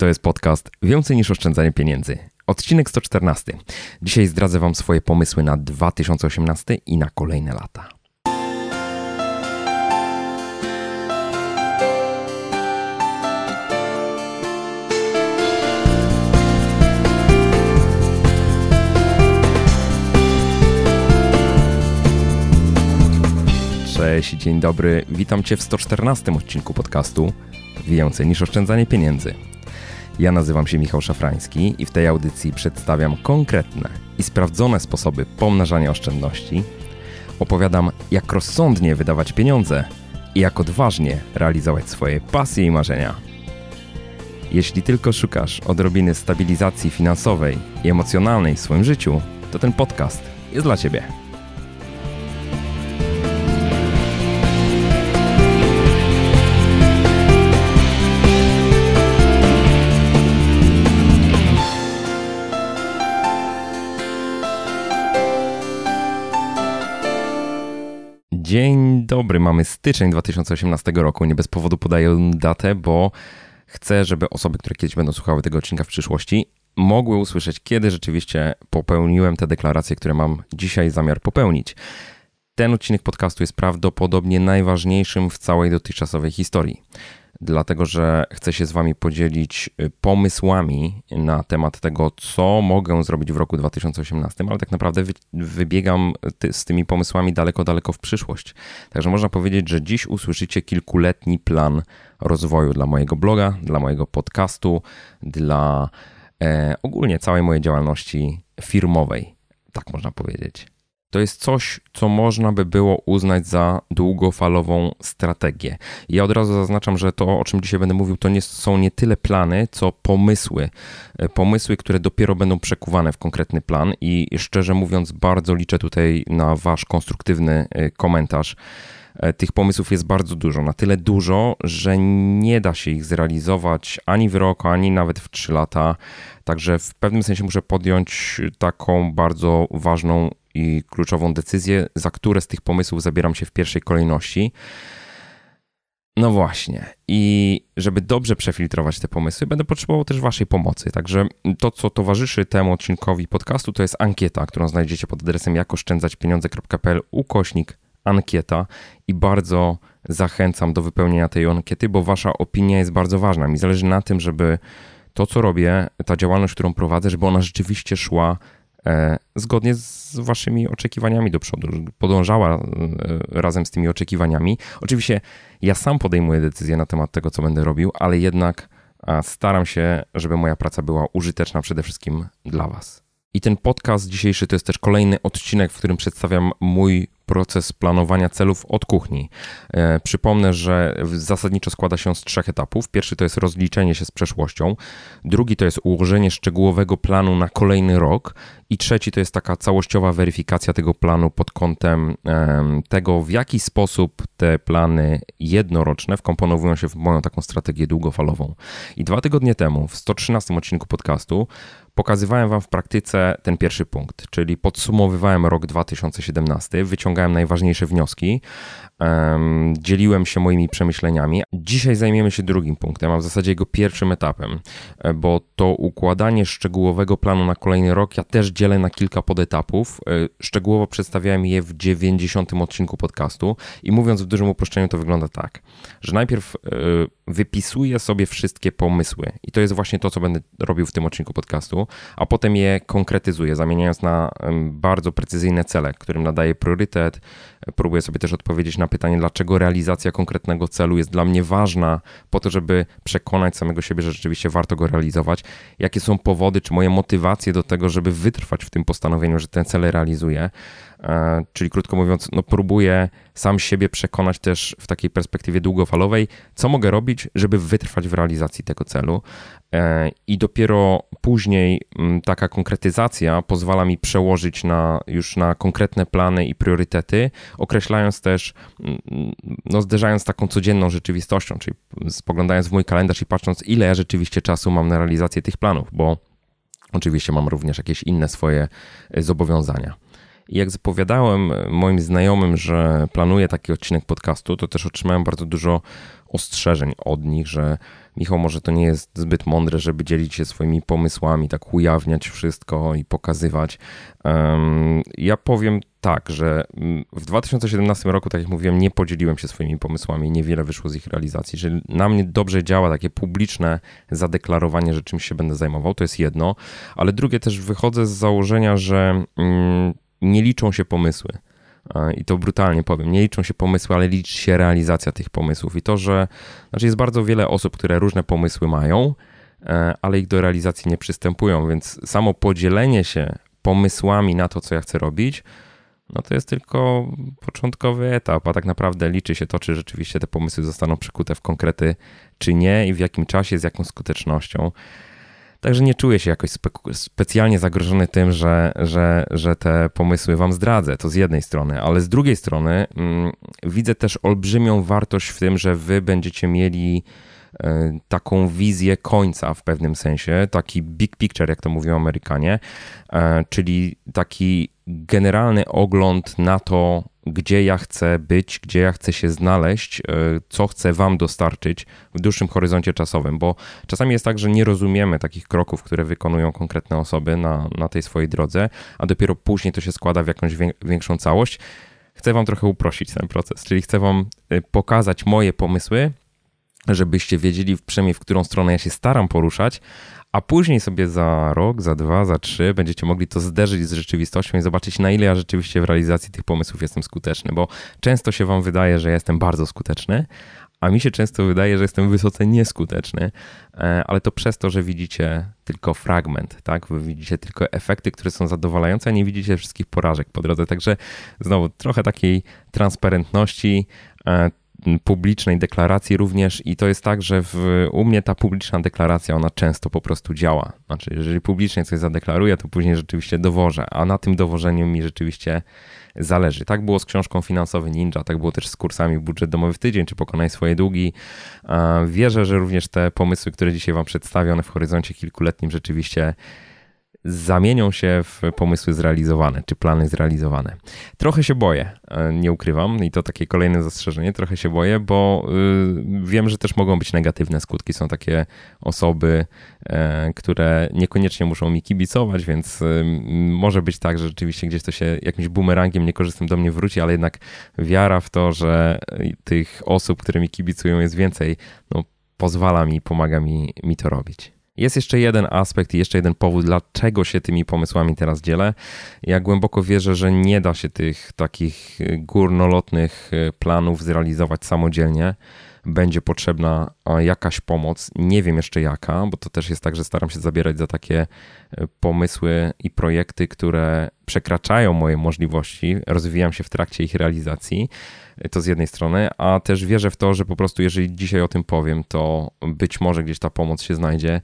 To jest podcast Więcej niż oszczędzanie pieniędzy. Odcinek 114. Dzisiaj zdradzę Wam swoje pomysły na 2018 i na kolejne lata. Cześć, dzień dobry. Witam Cię w 114 odcinku podcastu Więcej niż oszczędzanie pieniędzy. Ja nazywam się Michał Szafrański i w tej audycji przedstawiam konkretne i sprawdzone sposoby pomnażania oszczędności. Opowiadam, jak rozsądnie wydawać pieniądze i jak odważnie realizować swoje pasje i marzenia. Jeśli tylko szukasz odrobiny stabilizacji finansowej i emocjonalnej w swoim życiu, to ten podcast jest dla Ciebie. Dzień dobry, mamy styczeń 2018 roku. Nie bez powodu podaję datę, bo chcę, żeby osoby, które kiedyś będą słuchały tego odcinka w przyszłości, mogły usłyszeć, kiedy rzeczywiście popełniłem te deklaracje, które mam dzisiaj zamiar popełnić. Ten odcinek podcastu jest prawdopodobnie najważniejszym w całej dotychczasowej historii dlatego że chcę się z Wami podzielić y, pomysłami na temat tego, co mogę zrobić w roku 2018, ale tak naprawdę wybiegam z tymi pomysłami daleko, daleko w przyszłość. Także można powiedzieć, że dziś usłyszycie kilkuletni plan rozwoju dla mojego bloga, dla mojego podcastu, dla e, ogólnie całej mojej działalności firmowej, tak można powiedzieć to jest coś, co można by było uznać za długofalową strategię. Ja od razu zaznaczam, że to, o czym dzisiaj będę mówił, to nie są nie tyle plany, co pomysły. E, pomysły, które dopiero będą przekuwane w konkretny plan i szczerze mówiąc, bardzo liczę tutaj na Wasz konstruktywny e, komentarz. E, tych pomysłów jest bardzo dużo, na tyle dużo, że nie da się ich zrealizować ani w rok, ani nawet w trzy lata. Także w pewnym sensie muszę podjąć taką bardzo ważną i kluczową decyzję, za które z tych pomysłów zabieram się w pierwszej kolejności. No właśnie. I żeby dobrze przefiltrować te pomysły, będę potrzebował też Waszej pomocy. Także to, co towarzyszy temu odcinkowi podcastu, to jest ankieta, którą znajdziecie pod adresem jakoszczędzaćpieniądze.pl ukośnik ankieta i bardzo zachęcam do wypełnienia tej ankiety, bo Wasza opinia jest bardzo ważna. Mi zależy na tym, żeby to, co robię, ta działalność, którą prowadzę, żeby ona rzeczywiście szła zgodnie z waszymi oczekiwaniami do przodu, podążała e, razem z tymi oczekiwaniami. Oczywiście ja sam podejmuję decyzję na temat tego, co będę robił, ale jednak staram się, żeby moja praca była użyteczna przede wszystkim dla was. I ten podcast dzisiejszy to jest też kolejny odcinek, w którym przedstawiam mój proces planowania celów od kuchni. E, przypomnę, że zasadniczo składa się z trzech etapów. Pierwszy to jest rozliczenie się z przeszłością, drugi to jest ułożenie szczegółowego planu na kolejny rok i trzeci to jest taka całościowa weryfikacja tego planu pod kątem tego, w jaki sposób te plany jednoroczne wkomponowują się w moją taką strategię długofalową. I dwa tygodnie temu, w 113 odcinku podcastu, pokazywałem Wam w praktyce ten pierwszy punkt, czyli podsumowywałem rok 2017, wyciągałem najważniejsze wnioski, um, dzieliłem się moimi przemyśleniami. Dzisiaj zajmiemy się drugim punktem, a w zasadzie jego pierwszym etapem, e, bo to układanie szczegółowego planu na kolejny rok ja też dzielę na kilka podetapów. E, szczegółowo przedstawiałem je w 90 odcinku podcastu i mówiąc w dużym uproszczeniu to wygląda tak, że najpierw e, wypisuję sobie wszystkie pomysły i to jest właśnie to, co będę robił w tym odcinku podcastu, a potem je konkretyzuję, zamieniając na bardzo precyzyjne cele, którym nadaję priorytet. Próbuję sobie też odpowiedzieć na pytanie, dlaczego realizacja konkretnego celu jest dla mnie ważna, po to, żeby przekonać samego siebie, że rzeczywiście warto go realizować. Jakie są powody, czy moje motywacje do tego, żeby wytrwać w tym postanowieniu, że ten cel realizuję. E, czyli krótko mówiąc, no próbuję sam siebie przekonać też w takiej perspektywie długofalowej, co mogę robić, żeby wytrwać w realizacji tego celu. E, I dopiero później mm, taka konkretyzacja pozwala mi przełożyć na, już na konkretne plany i priorytety, określając też, mm, no zderzając taką codzienną rzeczywistością, czyli spoglądając w mój kalendarz i patrząc, ile ja rzeczywiście czasu mam na realizację tych planów, bo oczywiście mam również jakieś inne swoje e, zobowiązania. I jak zapowiadałem moim znajomym, że planuję taki odcinek podcastu, to też otrzymałem bardzo dużo ostrzeżeń od nich, że Michał, może to nie jest zbyt mądre, żeby dzielić się swoimi pomysłami, tak ujawniać wszystko i pokazywać. Ja powiem tak, że w 2017 roku, tak jak mówiłem, nie podzieliłem się swoimi pomysłami, niewiele wyszło z ich realizacji. Że na mnie dobrze działa takie publiczne zadeklarowanie, że czymś się będę zajmował, to jest jedno, ale drugie też wychodzę z założenia, że mm, nie liczą się pomysły. I to brutalnie powiem, nie liczą się pomysły, ale liczy się realizacja tych pomysłów. I to, że znaczy jest bardzo wiele osób, które różne pomysły mają, e, ale ich do realizacji nie przystępują, więc samo podzielenie się pomysłami na to, co ja chcę robić, no to jest tylko początkowy etap, a tak naprawdę liczy się to, czy rzeczywiście te pomysły zostaną przekute w konkrety, czy nie i w jakim czasie, z jaką skutecznością. Także nie czuję się jakoś spe specjalnie zagrożony tym, że, że, że te pomysły wam zdradzę. To z jednej strony, ale z drugiej strony mm, widzę też olbrzymią wartość w tym, że wy będziecie mieli e, taką wizję końca w pewnym sensie, taki big picture, jak to mówią Amerykanie, e, czyli taki generalny ogląd na to, gdzie ja chcę być, gdzie ja chcę się znaleźć, e, co chcę Wam dostarczyć w dłuższym horyzoncie czasowym, bo czasami jest tak, że nie rozumiemy takich kroków, które wykonują konkretne osoby na, na tej swojej drodze, a dopiero później to się składa w jakąś większą całość. Chcę Wam trochę uprościć ten proces, czyli chcę Wam e, pokazać moje pomysły, żebyście wiedzieli przynajmniej w którą stronę ja się staram poruszać, a później sobie za rok, za dwa, za trzy będziecie mogli to zderzyć z rzeczywistością i zobaczyć, na ile ja rzeczywiście w realizacji tych pomysłów jestem skuteczny, bo często się Wam wydaje, że jestem bardzo skuteczny, a mi się często wydaje, że jestem wysoce nieskuteczny, e, ale to przez to, że widzicie tylko fragment, tak? Wy widzicie tylko efekty, które są zadowalające, a nie widzicie wszystkich porażek po drodze. Także znowu trochę takiej transparentności, e, publicznej deklaracji również i to jest tak, że w, u mnie ta publiczna deklaracja, ona często po prostu działa. Znaczy, jeżeli publicznie coś zadeklaruję, to później rzeczywiście dowożę, a na tym dowożeniu mi rzeczywiście zależy. Tak było z książką Finansowy Ninja, tak było też z kursami Budżet Domowy w tydzień, czy Pokonaj swoje długi. Wierzę, że również te pomysły, które dzisiaj Wam przedstawię, one w horyzoncie kilkuletnim rzeczywiście zamienią się w pomysły zrealizowane, czy plany zrealizowane. Trochę się boję, e, nie ukrywam, i to takie kolejne zastrzeżenie, trochę się boję, bo y, wiem, że też mogą być negatywne skutki. Są takie osoby, e, które niekoniecznie muszą mi kibicować, więc y, może być tak, że rzeczywiście gdzieś to się jakimś bumerangiem niekorzystnym do mnie wróci, ale jednak wiara w to, że tych osób, które mi kibicują jest więcej, no, pozwala mi, pomaga mi, mi to robić. Jest jeszcze jeden aspekt i jeszcze jeden powód, dlaczego się tymi pomysłami teraz dzielę. Ja głęboko wierzę, że nie da się tych takich górnolotnych e, planów zrealizować samodzielnie. Będzie potrzebna jakaś pomoc. Nie wiem jeszcze jaka, bo to też jest tak, że staram się zabierać za takie e, pomysły i projekty, które przekraczają moje możliwości. Rozwijam się w trakcie ich realizacji to z jednej strony, a też wierzę w to, że po prostu jeżeli dzisiaj o tym powiem, to być może gdzieś ta pomoc się znajdzie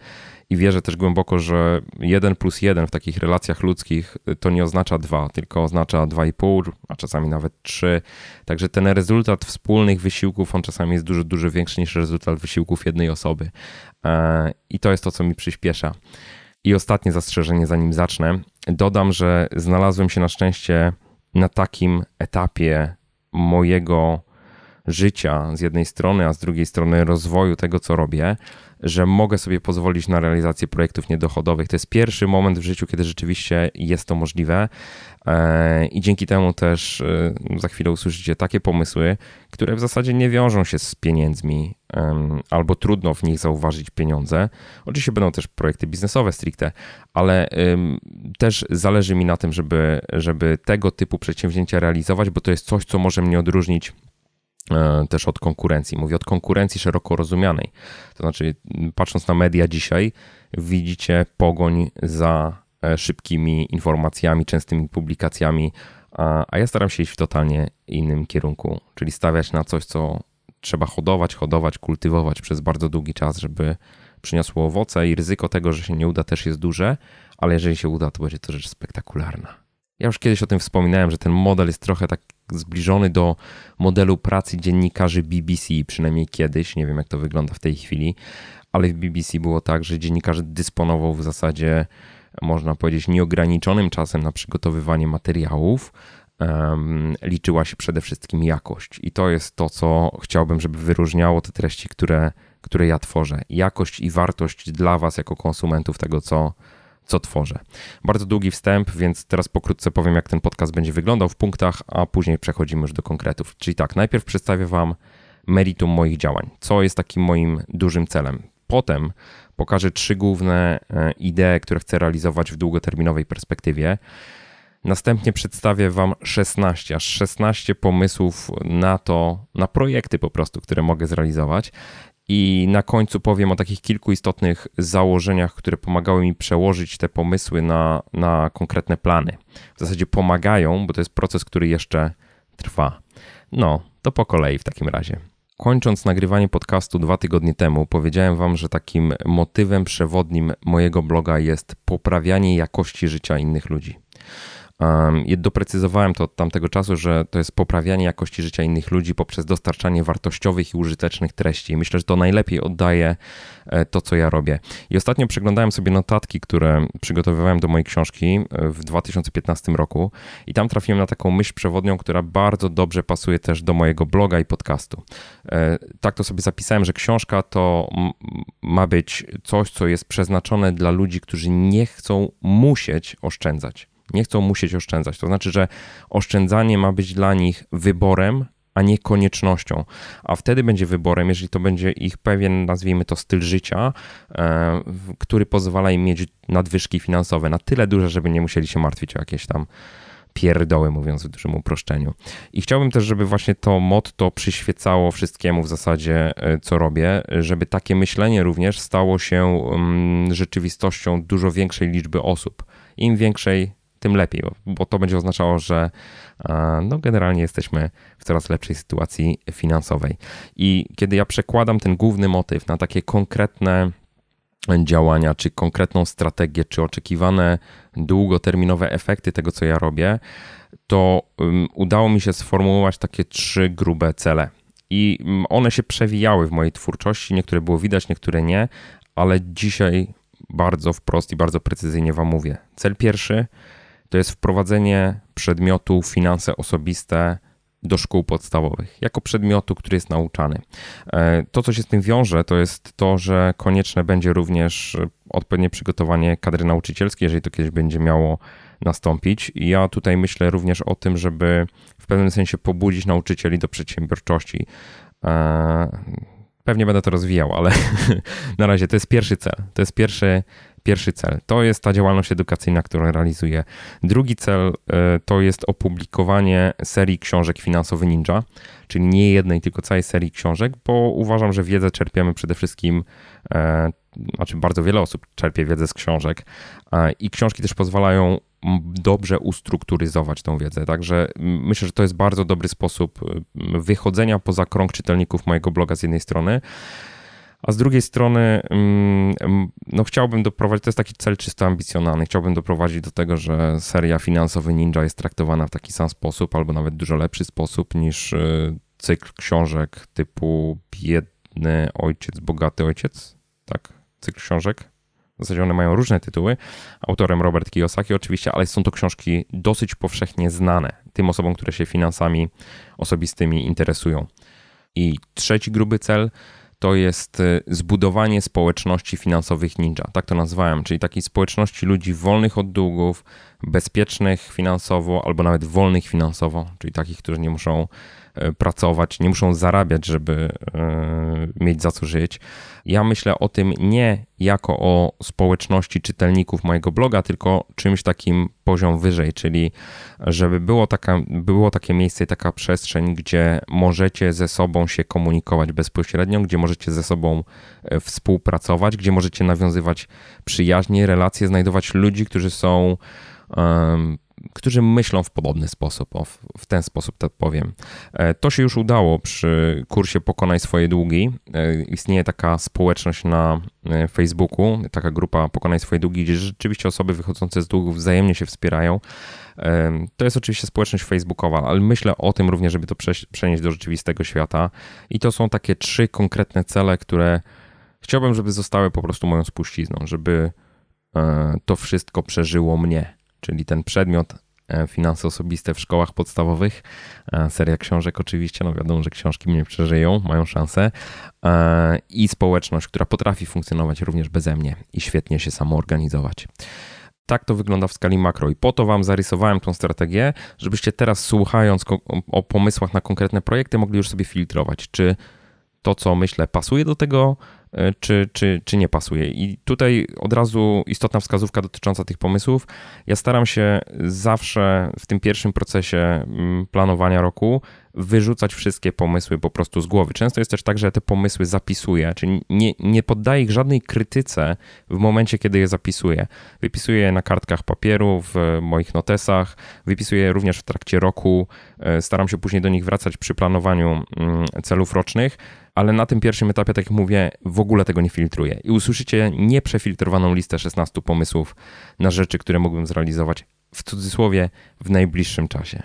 i wierzę też głęboko, że jeden plus jeden w takich relacjach ludzkich to nie oznacza dwa, tylko oznacza dwa i pół, a czasami nawet trzy. Także ten rezultat wspólnych wysiłków, on czasami jest dużo, dużo większy niż rezultat wysiłków jednej osoby. E, I to jest to, co mi przyspiesza. I ostatnie zastrzeżenie, zanim zacznę. Dodam, że znalazłem się na szczęście na takim etapie mojego życia z jednej strony, a z drugiej strony rozwoju tego, co robię, że mogę sobie pozwolić na realizację projektów niedochodowych. To jest pierwszy moment w życiu, kiedy rzeczywiście jest to możliwe e, i dzięki temu też e, za chwilę usłyszycie takie pomysły, które w zasadzie nie wiążą się z pieniędzmi albo trudno w nich zauważyć pieniądze. Oczywiście będą też projekty biznesowe stricte, ale też zależy mi na tym, żeby, żeby tego typu przedsięwzięcia realizować, bo to jest coś, co może mnie odróżnić też od konkurencji. Mówię od konkurencji szeroko rozumianej. To znaczy, patrząc na media dzisiaj, widzicie pogoń za e, szybkimi informacjami, częstymi publikacjami, a ja staram się iść w totalnie innym kierunku, czyli stawiać na coś, co trzeba hodować, hodować, kultywować przez bardzo długi czas, żeby przyniosło owoce i ryzyko tego, że się nie uda też jest duże, ale jeżeli się uda, to będzie to rzecz spektakularna. Ja już kiedyś o tym wspominałem, że ten model jest trochę tak zbliżony do modelu pracy dziennikarzy BBC, przynajmniej kiedyś. Nie wiem, jak to wygląda w tej chwili, ale w BBC było tak, że dziennikarz dysponował w zasadzie, można powiedzieć, nieograniczonym czasem na przygotowywanie materiałów. um, liczyła się przede wszystkim jakość. I to jest to, co chciałbym, żeby wyróżniało te treści, które, które ja tworzę. Jakość i wartość dla Was jako konsumentów tego, co, co tworzę. Bardzo długi wstęp, więc teraz pokrótce powiem, jak ten podcast będzie wyglądał w punktach, a później przechodzimy już do konkretów. Czyli tak, najpierw przedstawię Wam meritum moich działań, co jest takim moim dużym celem. Potem pokażę trzy główne e, idee, które chcę realizować w długoterminowej perspektywie. Następnie przedstawię Wam 16, aż 16 pomysłów na to, na projekty po prostu, które mogę zrealizować. I na końcu powiem o takich kilku istotnych założeniach, które pomagały mi przełożyć te pomysły na, na konkretne plany. W zasadzie pomagają, bo to jest proces, który jeszcze trwa. No, to po kolei w takim razie. Kończąc nagrywanie podcastu dwa tygodnie temu, powiedziałem Wam, że takim motywem przewodnim mojego bloga jest poprawianie jakości życia innych ludzi. Um, doprecyzowałem to od tamtego czasu, że to jest poprawianie jakości życia innych ludzi poprzez dostarczanie wartościowych i użytecznych treści. Myślę, że to najlepiej oddaje e, to, co ja robię. I ostatnio przeglądałem sobie notatki, które przygotowywałem do mojej książki e, w 2015 roku i tam trafiłem na taką myśl przewodnią, która bardzo dobrze pasuje też do mojego bloga i podcastu. E, tak to sobie zapisałem, że książka to ma być coś, co jest przeznaczone dla ludzi, którzy nie chcą musieć oszczędzać nie chcą musieć oszczędzać. To znaczy, że oszczędzanie ma być dla nich wyborem, a nie koniecznością. A wtedy będzie wyborem, jeżeli to będzie ich pewien, nazwijmy to, styl życia, e, który pozwala im mieć nadwyżki finansowe na tyle duże, żeby nie musieli się martwić o jakieś tam pierdoły, mówiąc w dużym uproszczeniu. I chciałbym też, żeby właśnie to motto przyświecało wszystkiemu w zasadzie, e, co robię, żeby takie myślenie również stało się mm, rzeczywistością dużo większej liczby osób. Im większej, tym lepiej, bo to będzie oznaczało, że e, no, generalnie jesteśmy w coraz lepszej sytuacji finansowej. I kiedy ja przekładam ten główny motyw na takie konkretne działania, czy konkretną strategię, czy oczekiwane długoterminowe efekty tego, co ja robię, to udało mi się sformułować takie trzy grube cele. I one się przewijały w mojej twórczości, niektóre było widać, niektóre nie, ale dzisiaj bardzo wprost i bardzo precyzyjnie Wam mówię. Cel pierwszy to jest wprowadzenie przedmiotu finanse osobiste do szkół podstawowych, jako przedmiotu, który jest nauczany. E, to, co się z tym wiąże, to jest to, że konieczne będzie również odpowiednie przygotowanie kadry nauczycielskiej, jeżeli to kiedyś będzie miało nastąpić. I ja tutaj myślę również o tym, żeby w pewnym sensie pobudzić nauczycieli do przedsiębiorczości. E, pewnie będę to rozwijał, ale na razie to jest pierwszy cel. To jest pierwszy pierwszy cel. To jest ta działalność edukacyjna, którą realizuję. Drugi cel e, to jest opublikowanie serii książek Finansowy Ninja, czyli nie jednej, tylko całej serii książek, bo uważam, że wiedzę czerpiemy przede wszystkim, e, znaczy bardzo wiele osób czerpie wiedzę z książek i książki też pozwalają dobrze ustrukturyzować tą wiedzę. Także myślę, że to jest bardzo dobry sposób wychodzenia poza krąg czytelników mojego bloga z jednej strony, a z drugiej strony, mm, no chciałbym doprowadzić, to jest taki cel czysto ambicjonalny, chciałbym doprowadzić do tego, że seria Finansowy Ninja jest traktowana w taki sam sposób, albo nawet dużo lepszy sposób niż y, cykl książek typu Biedny Ojciec, Bogaty Ojciec, tak, cykl książek. W zasadzie one mają różne tytuły. Autorem Robert Kiyosaki oczywiście, ale są to książki dosyć powszechnie znane tym osobom, które się finansami osobistymi interesują. I trzeci gruby cel to jest y, zbudowanie społeczności finansowych ninja. Tak to nazwałem, czyli takiej społeczności ludzi wolnych od długów, bezpiecznych finansowo albo nawet wolnych finansowo, czyli takich, którzy nie muszą pracować, nie muszą zarabiać, żeby e, mieć za co żyć. Ja myślę o tym nie jako o społeczności czytelników mojego bloga, tylko czymś takim poziom wyżej, czyli żeby było, taka, było takie miejsce, taka przestrzeń, gdzie możecie ze sobą się komunikować bezpośrednio, gdzie możecie ze sobą e, współpracować, gdzie możecie nawiązywać przyjaźnie, relacje, znajdować ludzi, którzy są którzy myślą w podobny sposób, o, w ten sposób tak powiem. E, to się już udało przy kursie Pokonaj swoje długi. E, istnieje taka społeczność na e, Facebooku, taka grupa Pokonaj swoje długi, gdzie rzeczywiście osoby wychodzące z długów wzajemnie się wspierają. To jest oczywiście społeczność facebookowa, ale myślę o tym również, żeby to przenieść do rzeczywistego świata. I to są takie trzy konkretne cele, które chciałbym, żeby zostały po prostu moją spuścizną, żeby to wszystko przeżyło mnie czyli ten przedmiot e, Finanse Osobiste w szkołach podstawowych. E, seria książek oczywiście, no wiadomo, że książki mnie przeżyją, mają szansę. I społeczność, która potrafi funkcjonować również beze mnie i świetnie się samoorganizować. Tak to wygląda w skali makro i po to Wam zarysowałem tą strategię, żebyście teraz słuchając o pomysłach na konkretne projekty mogli już sobie filtrować, czy to, co myślę, pasuje do tego, e, czy, czy, czy nie pasuje. I tutaj od razu istotna wskazówka dotycząca tych pomysłów. Ja staram się zawsze w tym pierwszym procesie mm, planowania roku wyrzucać wszystkie pomysły po prostu z głowy. Często jest też tak, że te pomysły zapisuję, czyli nie, nie poddaję ich żadnej krytyce w momencie, kiedy je zapisuję. Wypisuję je na kartkach papieru, w moich notesach, wypisuję je również w trakcie roku. E, staram się później do nich wracać przy planowaniu mm, celów rocznych ale na tym pierwszym etapie, tak jak mówię, w ogóle tego nie filtruję. I usłyszycie nieprzefiltrowaną listę 16 pomysłów na rzeczy, które mógłbym zrealizować w cudzysłowie w najbliższym czasie.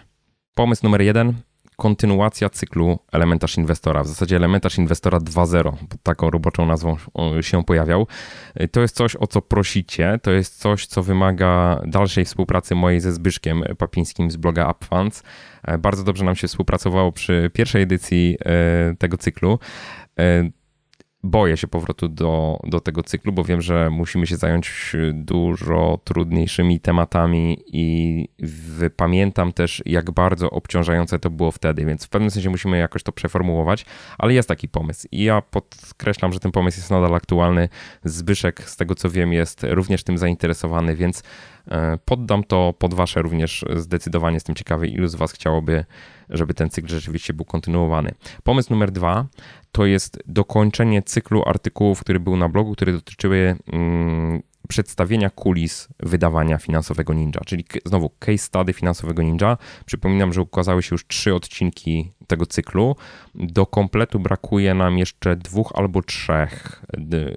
Pomysł numer jeden kontynuacja cyklu Elementarz Inwestora, w zasadzie Elementarz Inwestora 2.0, bo taką roboczą nazwą się pojawiał. To jest coś, o co prosicie, to jest coś, co wymaga dalszej współpracy mojej ze Zbyszkiem Papińskim z bloga UpFunds. Bardzo dobrze nam się współpracowało przy pierwszej edycji e, tego cyklu. Boję się powrotu do, do tego cyklu, bo wiem, że musimy się zająć dużo trudniejszymi tematami i pamiętam też, jak bardzo obciążające to było wtedy, więc w pewnym sensie musimy jakoś to przeformułować, ale jest taki pomysł i ja podkreślam, że ten pomysł jest nadal aktualny. Zbyszek, z tego co wiem, jest również tym zainteresowany, więc poddam to pod wasze również zdecydowanie. Jestem ciekawy, ilu z was chciałoby żeby ten cykl rzeczywiście był kontynuowany. Pomysł numer dwa to jest dokończenie cyklu artykułów, który był na blogu, które dotyczyły mm, przedstawienia kulis wydawania finansowego Ninja, czyli znowu case study finansowego Ninja. Przypominam, że ukazały się już trzy odcinki tego cyklu. Do kompletu brakuje nam jeszcze dwóch albo trzech.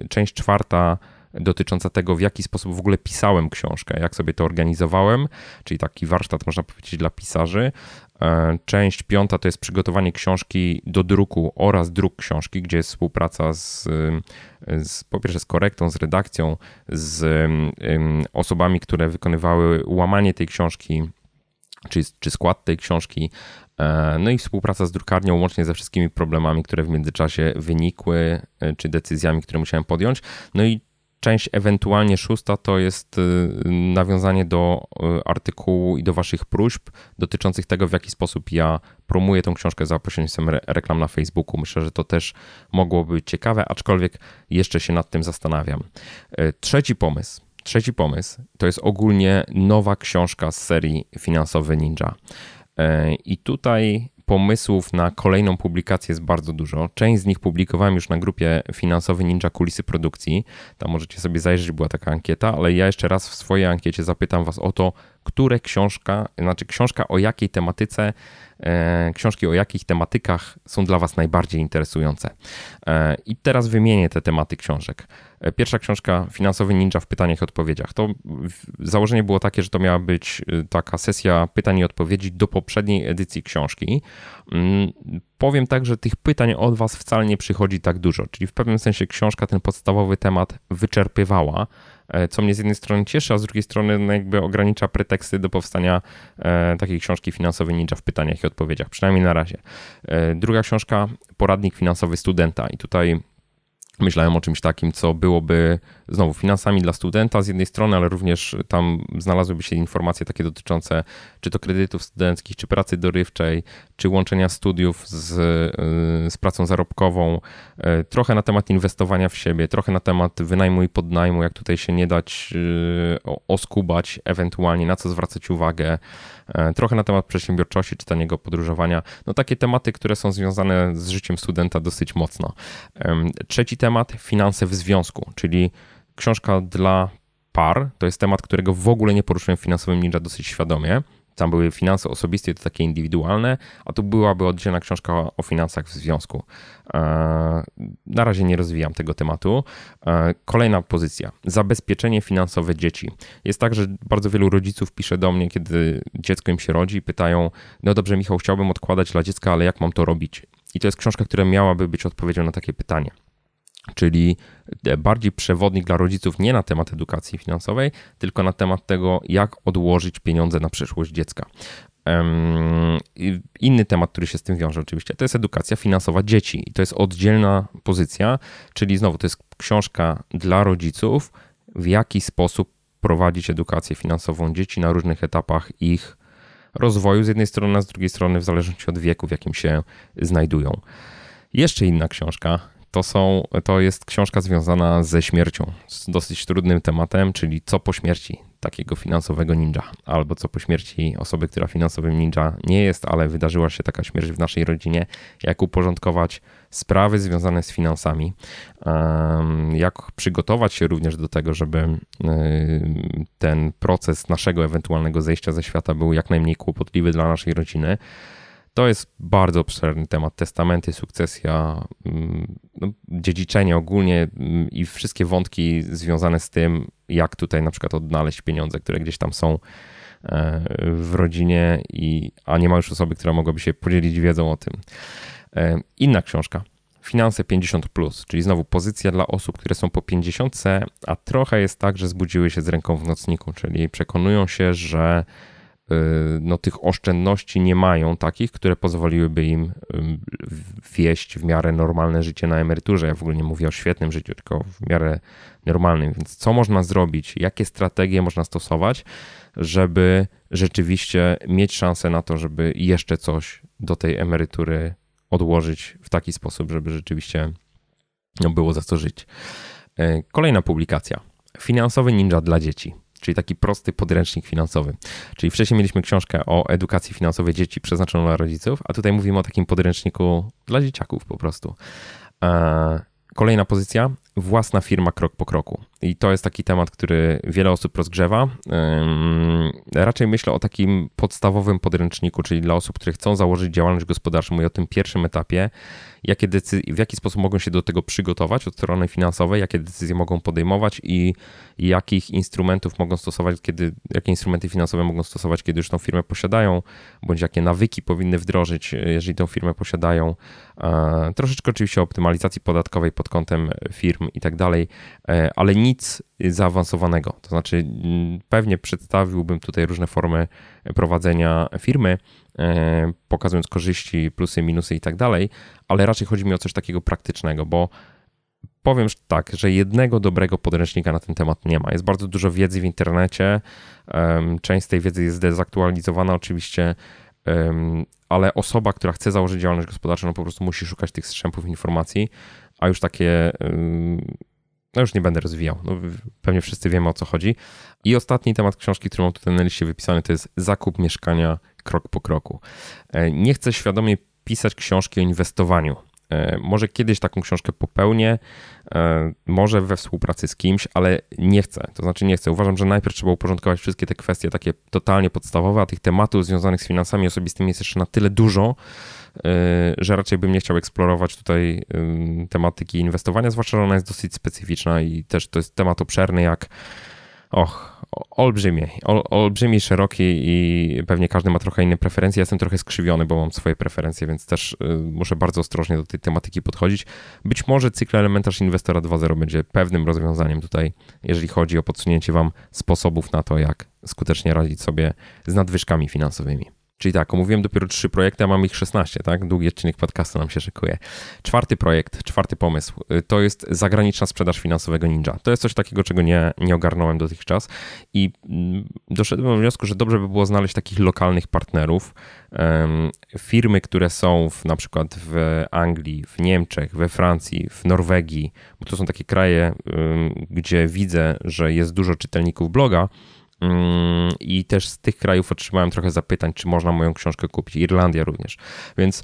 Część czwarta dotycząca tego, w jaki sposób w ogóle pisałem książkę, jak sobie to organizowałem, czyli taki warsztat, można powiedzieć, dla pisarzy. E, część piąta to jest przygotowanie książki do druku oraz druk książki, gdzie jest współpraca z, z po pierwsze z korektą, z redakcją, z osobami, które wykonywały łamanie tej książki, czy, czy skład tej książki, e, no i współpraca z drukarnią, łącznie ze wszystkimi problemami, które w międzyczasie wynikły, e, czy decyzjami, które musiałem podjąć. No i Część ewentualnie szósta to jest y, nawiązanie do y, artykułu i do Waszych próśb dotyczących tego, w jaki sposób ja promuję tą książkę za pośrednictwem reklam na Facebooku. Myślę, że to też mogłoby być ciekawe, aczkolwiek jeszcze się nad tym zastanawiam. Y, trzeci pomysł. Trzeci pomysł to jest ogólnie nowa książka z serii Finansowy Ninja. I tutaj pomysłów na kolejną publikację jest bardzo dużo. Część z nich publikowałem już na grupie Finansowy Ninja Kulisy Produkcji. Tam możecie sobie zajrzeć, była taka ankieta, ale ja jeszcze raz w swojej ankiecie zapytam Was o to, które książka, znaczy książka o jakiej tematyce, e, książki o jakich tematykach są dla Was najbardziej interesujące. E, I teraz wymienię te tematy książek. E, pierwsza książka Finansowy Ninja w pytaniach i odpowiedziach. To założenie było takie, że to miała być taka sesja pytań i odpowiedzi do poprzedniej edycji książki. Mm, powiem tak, że tych pytań od Was wcale nie przychodzi tak dużo, czyli w pewnym sensie książka ten podstawowy temat wyczerpywała, co mnie z jednej strony cieszy, a z drugiej strony no jakby ogranicza preteksty do powstania e, takiej książki finansowej Ninja w pytaniach i odpowiedziach, przynajmniej na razie. E, druga książka, poradnik finansowy studenta i tutaj Myślałem o czymś takim, co byłoby znowu finansami dla studenta z jednej strony, ale również tam znalazłyby się informacje takie dotyczące czy to kredytów studenckich, czy pracy dorywczej, czy łączenia studiów z, y, z pracą zarobkową, y, trochę na temat inwestowania w siebie, trochę na temat wynajmu i podnajmu, jak tutaj się nie dać y, oskubać, ewentualnie na co zwracać uwagę, trochę na temat przedsiębiorczości czy taniego podróżowania. No takie tematy, które są związane z życiem studenta dosyć mocno. Trzeci temat, finanse w związku, czyli książka dla par. To jest temat, którego w ogóle nie poruszyłem w finansowym ninja dosyć świadomie. Tam były finanse osobiste, to takie indywidualne, a tu byłaby oddzielna książka o finansach w związku. E, na razie nie rozwijam tego tematu. E, kolejna pozycja. Zabezpieczenie finansowe dzieci. Jest tak, że bardzo wielu rodziców pisze do mnie, kiedy dziecko im się rodzi i pytają, no dobrze Michał, chciałbym odkładać dla dziecka, ale jak mam to robić? I to jest książka, która miałaby być odpowiedzią na takie pytanie. Czyli bardziej przewodnik dla rodziców nie na temat edukacji finansowej, tylko na temat tego, jak odłożyć pieniądze na przyszłość dziecka. Inny temat, który się z tym wiąże, oczywiście, to jest edukacja finansowa dzieci. I to jest oddzielna pozycja, czyli znowu to jest książka dla rodziców, w jaki sposób prowadzić edukację finansową dzieci na różnych etapach ich rozwoju, z jednej strony, a z drugiej strony, w zależności od wieku, w jakim się znajdują. Jeszcze inna książka, to, są, to jest książka związana ze śmiercią, z dosyć trudnym tematem, czyli co po śmierci takiego finansowego ninja, albo co po śmierci osoby, która finansowym ninja nie jest, ale wydarzyła się taka śmierć w naszej rodzinie, jak uporządkować sprawy związane z finansami, jak przygotować się również do tego, żeby ten proces naszego ewentualnego zejścia ze świata był jak najmniej kłopotliwy dla naszej rodziny. To jest bardzo obszerny temat. Testamenty, sukcesja, mm, no, dziedziczenie ogólnie mm, i wszystkie wątki związane z tym, jak tutaj na przykład odnaleźć pieniądze, które gdzieś tam są e, w rodzinie, i, a nie ma już osoby, która mogłaby się podzielić wiedzą o tym. E, inna książka. Finanse 50, czyli znowu pozycja dla osób, które są po 50, a trochę jest tak, że zbudziły się z ręką w nocniku, czyli przekonują się, że no, tych oszczędności nie mają takich, które pozwoliłyby im wieść w miarę normalne życie na emeryturze. Ja w ogóle nie mówię o świetnym życiu, tylko w miarę normalnym. Więc co można zrobić? Jakie strategie można stosować, żeby rzeczywiście mieć szansę na to, żeby jeszcze coś do tej emerytury odłożyć w taki sposób, żeby rzeczywiście no, było za co żyć. Y, kolejna publikacja. Finansowy ninja dla dzieci czyli taki prosty podręcznik finansowy. Czyli wcześniej mieliśmy książkę o edukacji finansowej dzieci przeznaczoną dla rodziców, a tutaj mówimy o takim podręczniku dla dzieciaków po prostu. E, kolejna pozycja, własna firma krok po kroku. I to jest taki temat, który wiele osób rozgrzewa. Raczej myślę o takim podstawowym podręczniku, czyli dla osób, które chcą założyć działalność gospodarczą i o tym pierwszym etapie, jakie decyzje, w jaki sposób mogą się do tego przygotować od strony finansowej, jakie decyzje mogą podejmować i jakich instrumentów mogą stosować, kiedy, jakie instrumenty finansowe mogą stosować, kiedy już tą firmę posiadają, bądź jakie nawyki powinny wdrożyć, jeżeli tą firmę posiadają. Troszeczkę oczywiście o optymalizacji podatkowej pod kątem firm i tak dalej, e, ale nic zaawansowanego. To znaczy, mm, pewnie przedstawiłbym tutaj różne formy prowadzenia firmy, e, pokazując korzyści, plusy, minusy i tak dalej, ale raczej chodzi mi o coś takiego praktycznego, bo powiem tak, że jednego dobrego podręcznika na ten temat nie ma. Jest bardzo dużo wiedzy w internecie. Część z tej wiedzy jest dezaktualizowana oczywiście, ale osoba, która chce założyć działalność gospodarczą, no po prostu musi szukać tych strzępów informacji, a już takie no już nie będę rozwijał. No, pewnie wszyscy wiemy o co chodzi. I ostatni temat książki, którą mam tutaj na liście wypisany, to jest zakup mieszkania krok po kroku. E, nie chcę świadomie pisać książki o inwestowaniu. E, może kiedyś taką książkę popełnię, e, może we współpracy z kimś, ale nie chcę. To znaczy nie chcę. Uważam, że najpierw trzeba uporządkować wszystkie te kwestie takie totalnie podstawowe, a tych tematów związanych z finansami osobistymi jest jeszcze na tyle dużo, że raczej bym nie chciał eksplorować tutaj tematyki inwestowania, zwłaszcza, że ona jest dosyć specyficzna i też to jest temat obszerny jak och, olbrzymi, ol, olbrzymi, szeroki i pewnie każdy ma trochę inne preferencje. Ja jestem trochę skrzywiony, bo mam swoje preferencje, więc też y, muszę bardzo ostrożnie do tej tematyki podchodzić. Być może cykl Elementarz Inwestora 2.0 będzie pewnym rozwiązaniem tutaj, jeżeli chodzi o podsunięcie Wam sposobów na to, jak skutecznie radzić sobie z nadwyżkami finansowymi. Czyli tak, omówiłem dopiero trzy projekty, a mam ich 16, tak? Długi odcinek podcastu nam się szykuje. Czwarty projekt, czwarty pomysł, y, to jest zagraniczna sprzedaż finansowego Ninja. To jest coś takiego, czego nie, nie ogarnąłem dotychczas i mm, doszedłem do wniosku, że dobrze by było znaleźć takich lokalnych partnerów, firmy, które są w, na przykład w Anglii, w Niemczech, we Francji, w Norwegii, bo to są takie kraje, gdzie widzę, że jest dużo czytelników bloga, I też z tych krajów otrzymałem trochę zapytań, czy można moją książkę kupić. Irlandia również. Więc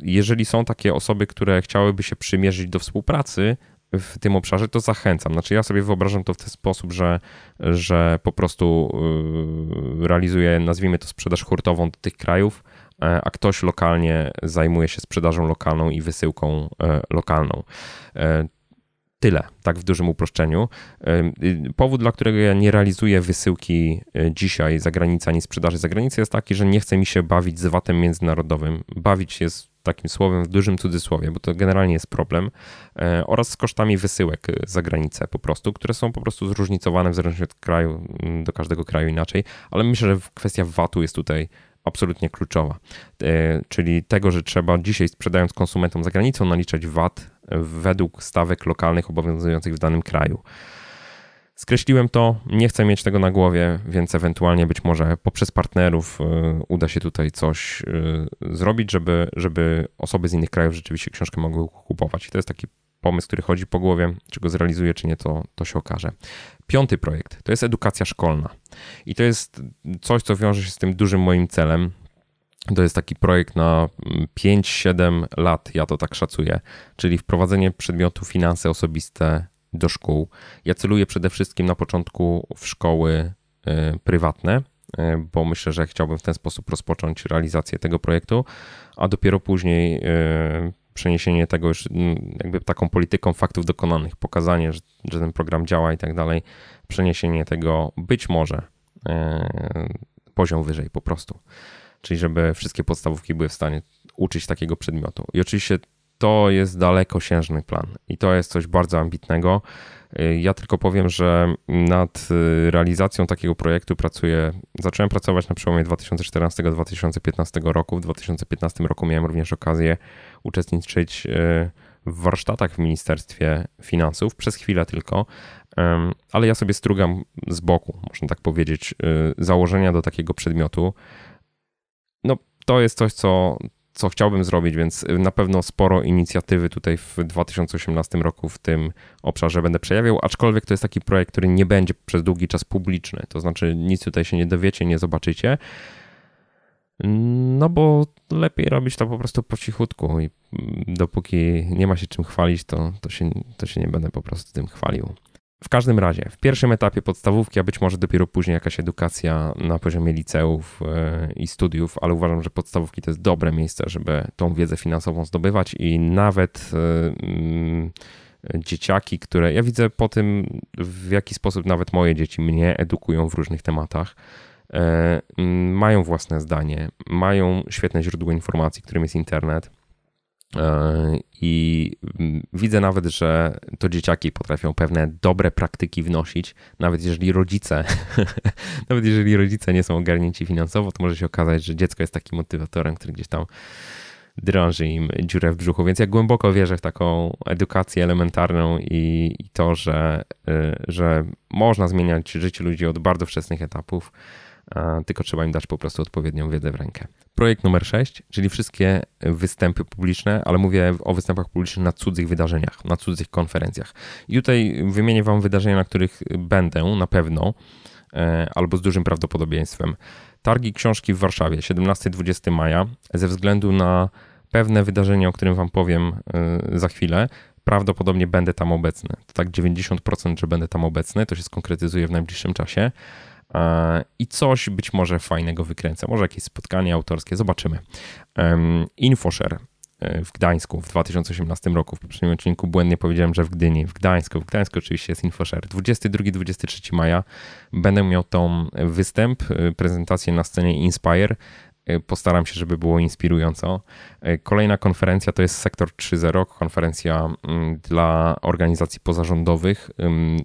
jeżeli są takie osoby, które chciałyby się przymierzyć do współpracy w tym obszarze, to zachęcam. Znaczy, ja sobie wyobrażam to w ten sposób, że, że po prostu y, realizuję, nazwijmy to, sprzedaż hurtową do tych krajów, e, a ktoś lokalnie zajmuje się sprzedażą lokalną i wysyłką e, lokalną. Tyle, tak w dużym uproszczeniu. Y, powód, dla którego ja nie realizuję wysyłki y, dzisiaj za granicę ani sprzedaży za granicę jest taki, że nie chce mi się bawić z VAT-em międzynarodowym. Bawić jest takim słowem w dużym cudzysłowie, bo to generalnie jest problem, e, oraz z kosztami wysyłek za granicę po prostu, które są po prostu zróżnicowane w zależności od kraju, do każdego kraju inaczej, ale myślę, że kwestia VAT-u jest tutaj absolutnie kluczowa. Czyli tego, że trzeba dzisiaj sprzedając konsumentom za granicą naliczać VAT według stawek lokalnych obowiązujących w danym kraju. Skreśliłem to, nie chcę mieć tego na głowie, więc ewentualnie być może poprzez partnerów y, uda się tutaj coś y, zrobić, żeby, żeby osoby z innych krajów rzeczywiście książkę mogły kupować. I to jest taki pomysł, który chodzi po głowie, czy go zrealizuję, czy nie, to, to się okaże. Piąty projekt to jest edukacja szkolna. I to jest coś, co wiąże się z tym dużym moim celem. To jest taki projekt na 5-7 lat, ja to tak szacuję, czyli wprowadzenie przedmiotu finanse osobiste do szkół. Ja celuję przede wszystkim na początku w szkoły e, prywatne, e, bo myślę, że chciałbym w ten sposób rozpocząć realizację tego projektu, a dopiero później e, przeniesienie tego już jakby taką polityką faktów dokonanych, pokazanie, że, że ten program działa i tak dalej, przeniesienie tego być może poziom wyżej po prostu. Czyli żeby wszystkie podstawówki były w stanie uczyć takiego przedmiotu. I oczywiście to jest dalekosiężny plan i to jest coś bardzo ambitnego. Ja tylko powiem, że nad realizacją takiego projektu pracuję. Zacząłem pracować na przełomie 2014-2015 roku. W 2015 roku miałem również okazję uczestniczyć e, w warsztatach w Ministerstwie Finansów, przez chwilę tylko, ale ja sobie strugam z boku, można tak powiedzieć, założenia do takiego przedmiotu. No, to jest coś, co, co chciałbym zrobić, więc na pewno sporo inicjatywy tutaj w 2018 roku w tym obszarze będę przejawiał, aczkolwiek to jest taki projekt, który nie będzie przez długi czas publiczny, to znaczy nic tutaj się nie dowiecie, nie zobaczycie, no bo lepiej robić to po prostu po cichutku i dopóki nie ma się czym chwalić, to, to, się, to się nie będę po prostu tym chwalił. W każdym razie, w pierwszym etapie podstawówki, a być może dopiero później jakaś edukacja na poziomie liceów e, i studiów, ale uważam, że podstawówki to jest dobre miejsce, żeby tą wiedzę finansową zdobywać i nawet e, mm, dzieciaki, które ja widzę po tym, w jaki sposób nawet moje dzieci mnie edukują w różnych tematach, e, mają własne zdanie, mają świetne źródło informacji, którym jest internet I widzę nawet, że to dzieciaki potrafią pewne dobre praktyki wnosić, nawet jeżeli rodzice, nawet jeżeli rodzice nie są ogarnięci finansowo, to może się okazać, że dziecko jest takim motywatorem, który gdzieś tam drąży im dziurę w brzuchu. Więc ja głęboko wierzę w taką edukację elementarną i, i to, że, e, że można zmieniać życie ludzi od bardzo wczesnych etapów tylko trzeba im dać po prostu odpowiednią wiedzę w rękę. Projekt numer 6, czyli wszystkie występy publiczne, ale mówię o występach publicznych na cudzych wydarzeniach, na cudzych konferencjach. I tutaj wymienię Wam wydarzenia, na których będę na pewno, e, albo z dużym prawdopodobieństwem. Targi książki w Warszawie 17-20 maja, ze względu na pewne wydarzenie, o którym Wam powiem e, za chwilę, prawdopodobnie będę tam obecny. To tak 90%, że będę tam obecny, to się skonkretyzuje w najbliższym czasie. E, i coś być może fajnego wykręcę. Może jakieś spotkanie autorskie, zobaczymy. InfoShare w Gdańsku w 2018 roku. W poprzednim odcinku błędnie powiedziałem, że w Gdyni. W Gdańsku. W Gdańsku oczywiście jest InfoShare. 22-23 maja będę miał tą występ, e, prezentację na scenie Inspire postaram się, żeby było inspirująco. Y, kolejna konferencja to jest Sektor 3.0, konferencja mm, dla organizacji pozarządowych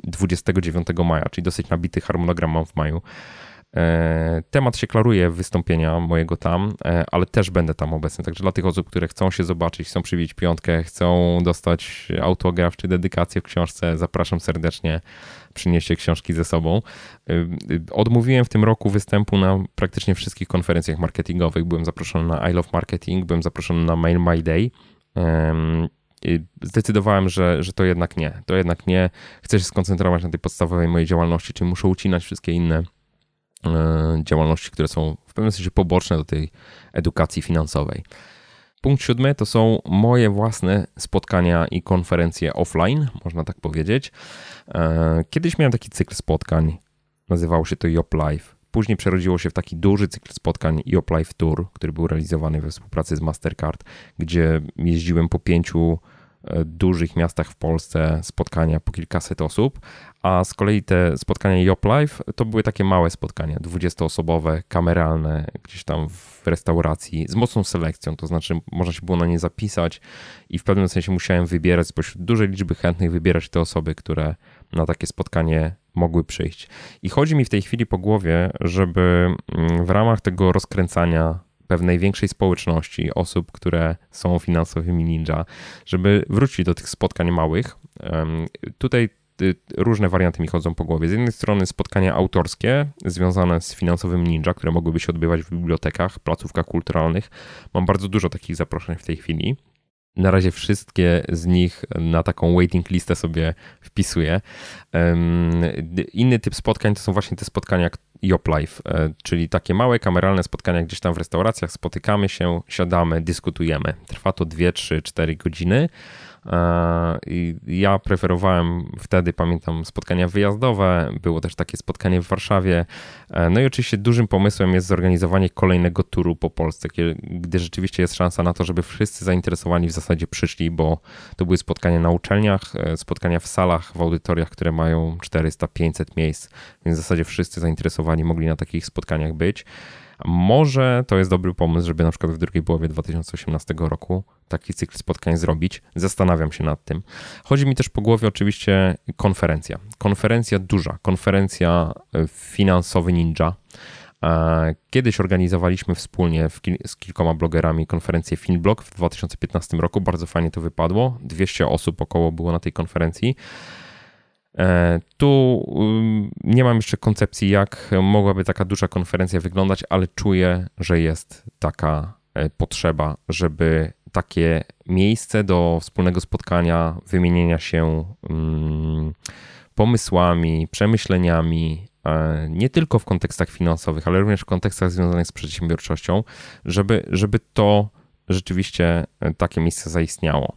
29 maja, czyli dosyć nabity harmonogram mam w maju. E, temat się klaruje wystąpienia mojego tam, e, ale też będę tam obecny. Także dla tych osób, które chcą się zobaczyć, chcą przybić piątkę, chcą dostać autograf czy dedykację w książce, zapraszam serdecznie. Przynieście książki ze sobą. E, odmówiłem w tym roku występu na praktycznie wszystkich konferencjach marketingowych. Byłem zaproszony na I Love Marketing, byłem zaproszony na Mail My Day. Zdecydowałem, że, że to jednak nie. To jednak nie. Chcę się skoncentrować na tej podstawowej mojej działalności, czyli muszę ucinać wszystkie inne działalności, które są w pewnym sensie poboczne do tej edukacji finansowej. Punkt siódmy to są moje własne spotkania i konferencje offline, można tak powiedzieć. E, kiedyś miałem taki cykl spotkań, nazywało się to Yop Live. Później przerodziło się w taki duży cykl spotkań Yop Live Tour, który był realizowany we współpracy z Mastercard, gdzie jeździłem po pięciu dużych miastach w Polsce spotkania po kilkaset osób, a z kolei te spotkania Yop Live to były takie małe spotkania, 20-osobowe, kameralne, gdzieś tam w restauracji, z mocną selekcją, to znaczy można się było na nie zapisać i w pewnym sensie musiałem wybierać spośród dużej liczby chętnych, wybierać te osoby, które na takie spotkanie mogły przyjść. I chodzi mi w tej chwili po głowie, żeby mm, w ramach tego rozkręcania pewnej większej społeczności osób, które są finansowymi ninja, żeby wrócić do tych spotkań małych. Tutaj y, różne warianty mi chodzą po głowie. Z jednej strony spotkania autorskie związane z finansowym ninja, które mogłyby się odbywać w bibliotekach, placówkach kulturalnych. Mam bardzo dużo takich zaproszeń w tej chwili. Na razie wszystkie z nich na taką waiting listę sobie wpisuję. Inny typ spotkań to są właśnie te spotkania Yop Live, e, czyli takie małe kameralne spotkania gdzieś tam w restauracjach, spotykamy się, siadamy, dyskutujemy. Trwa to 2, 3, 4 godziny. E, ja preferowałem wtedy, pamiętam, spotkania wyjazdowe, było też takie spotkanie w Warszawie. E, no i oczywiście dużym pomysłem jest zorganizowanie kolejnego turu po Polsce, gdy rzeczywiście jest szansa na to, żeby wszyscy zainteresowani w zasadzie przyszli, bo to były spotkania na uczelniach, e, spotkania w salach, w audytoriach, które mają 400-500 miejsc, więc w zasadzie wszyscy zainteresowani mogli na takich spotkaniach być. Może to jest dobry pomysł, żeby na przykład w drugiej połowie 2018 roku taki cykl spotkań zrobić. Zastanawiam się nad tym. Chodzi mi też po głowie oczywiście konferencja. Konferencja duża, konferencja e, finansowy ninja. E, kiedyś organizowaliśmy wspólnie z kilkoma blogerami konferencję Finblog w 2015 roku. Bardzo fajnie to wypadło. 200 osób około było na tej konferencji. E, tu nie mam jeszcze koncepcji, jak mogłaby taka duża konferencja wyglądać, ale czuję, że jest taka e, potrzeba, żeby takie miejsce do wspólnego spotkania, wymienienia się pomysłami, przemyśleniami, e, nie tylko w kontekstach finansowych, ale również w kontekstach związanych z przedsiębiorczością, żeby, żeby to rzeczywiście takie miejsce zaistniało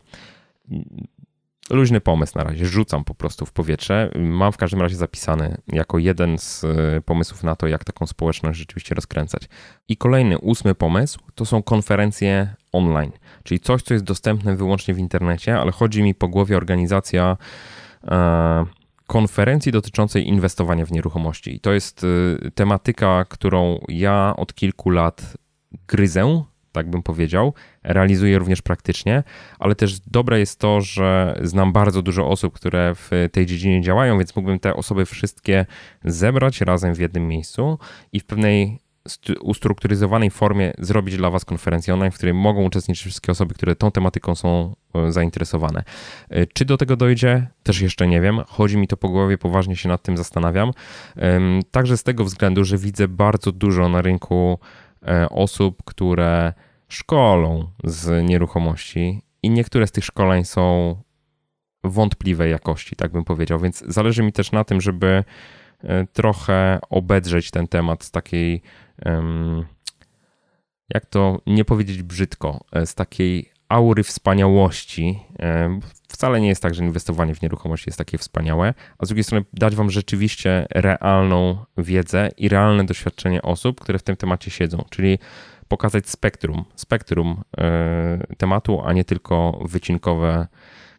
luźny pomysł na razie, rzucam po prostu w powietrze. Mam w każdym razie zapisany jako jeden z e, pomysłów na to, jak taką społeczność rzeczywiście rozkręcać. I kolejny, ósmy pomysł to są konferencje online, czyli coś, co jest dostępne wyłącznie w internecie, ale chodzi mi po głowie organizacja e, konferencji dotyczącej inwestowania w nieruchomości. I to jest e, tematyka, którą ja od kilku lat gryzę tak bym powiedział. Realizuję również praktycznie, ale też dobre jest to, że znam bardzo dużo osób, które w tej dziedzinie działają, więc mógłbym te osoby wszystkie zebrać razem w jednym miejscu i w pewnej ustrukturyzowanej formie zrobić dla Was konferencję online, w której mogą uczestniczyć wszystkie osoby, które tą tematyką są e, zainteresowane. E, czy do tego dojdzie? Też jeszcze nie wiem. Chodzi mi to po głowie, poważnie się nad tym zastanawiam. Także z tego względu, że widzę bardzo dużo na rynku osób, które szkolą z nieruchomości i niektóre z tych szkoleń są wątpliwej jakości, tak bym powiedział. Więc zależy mi też na tym, żeby e, trochę obedrzeć ten temat z takiej, jak to nie powiedzieć brzydko, e, z takiej aury wspaniałości. Wcale nie jest tak, że inwestowanie w nieruchomości jest takie wspaniałe, a z drugiej strony dać Wam rzeczywiście realną wiedzę i realne doświadczenie osób, które w tym temacie siedzą, czyli pokazać spektrum, spektrum e, tematu, a nie tylko wycinkowe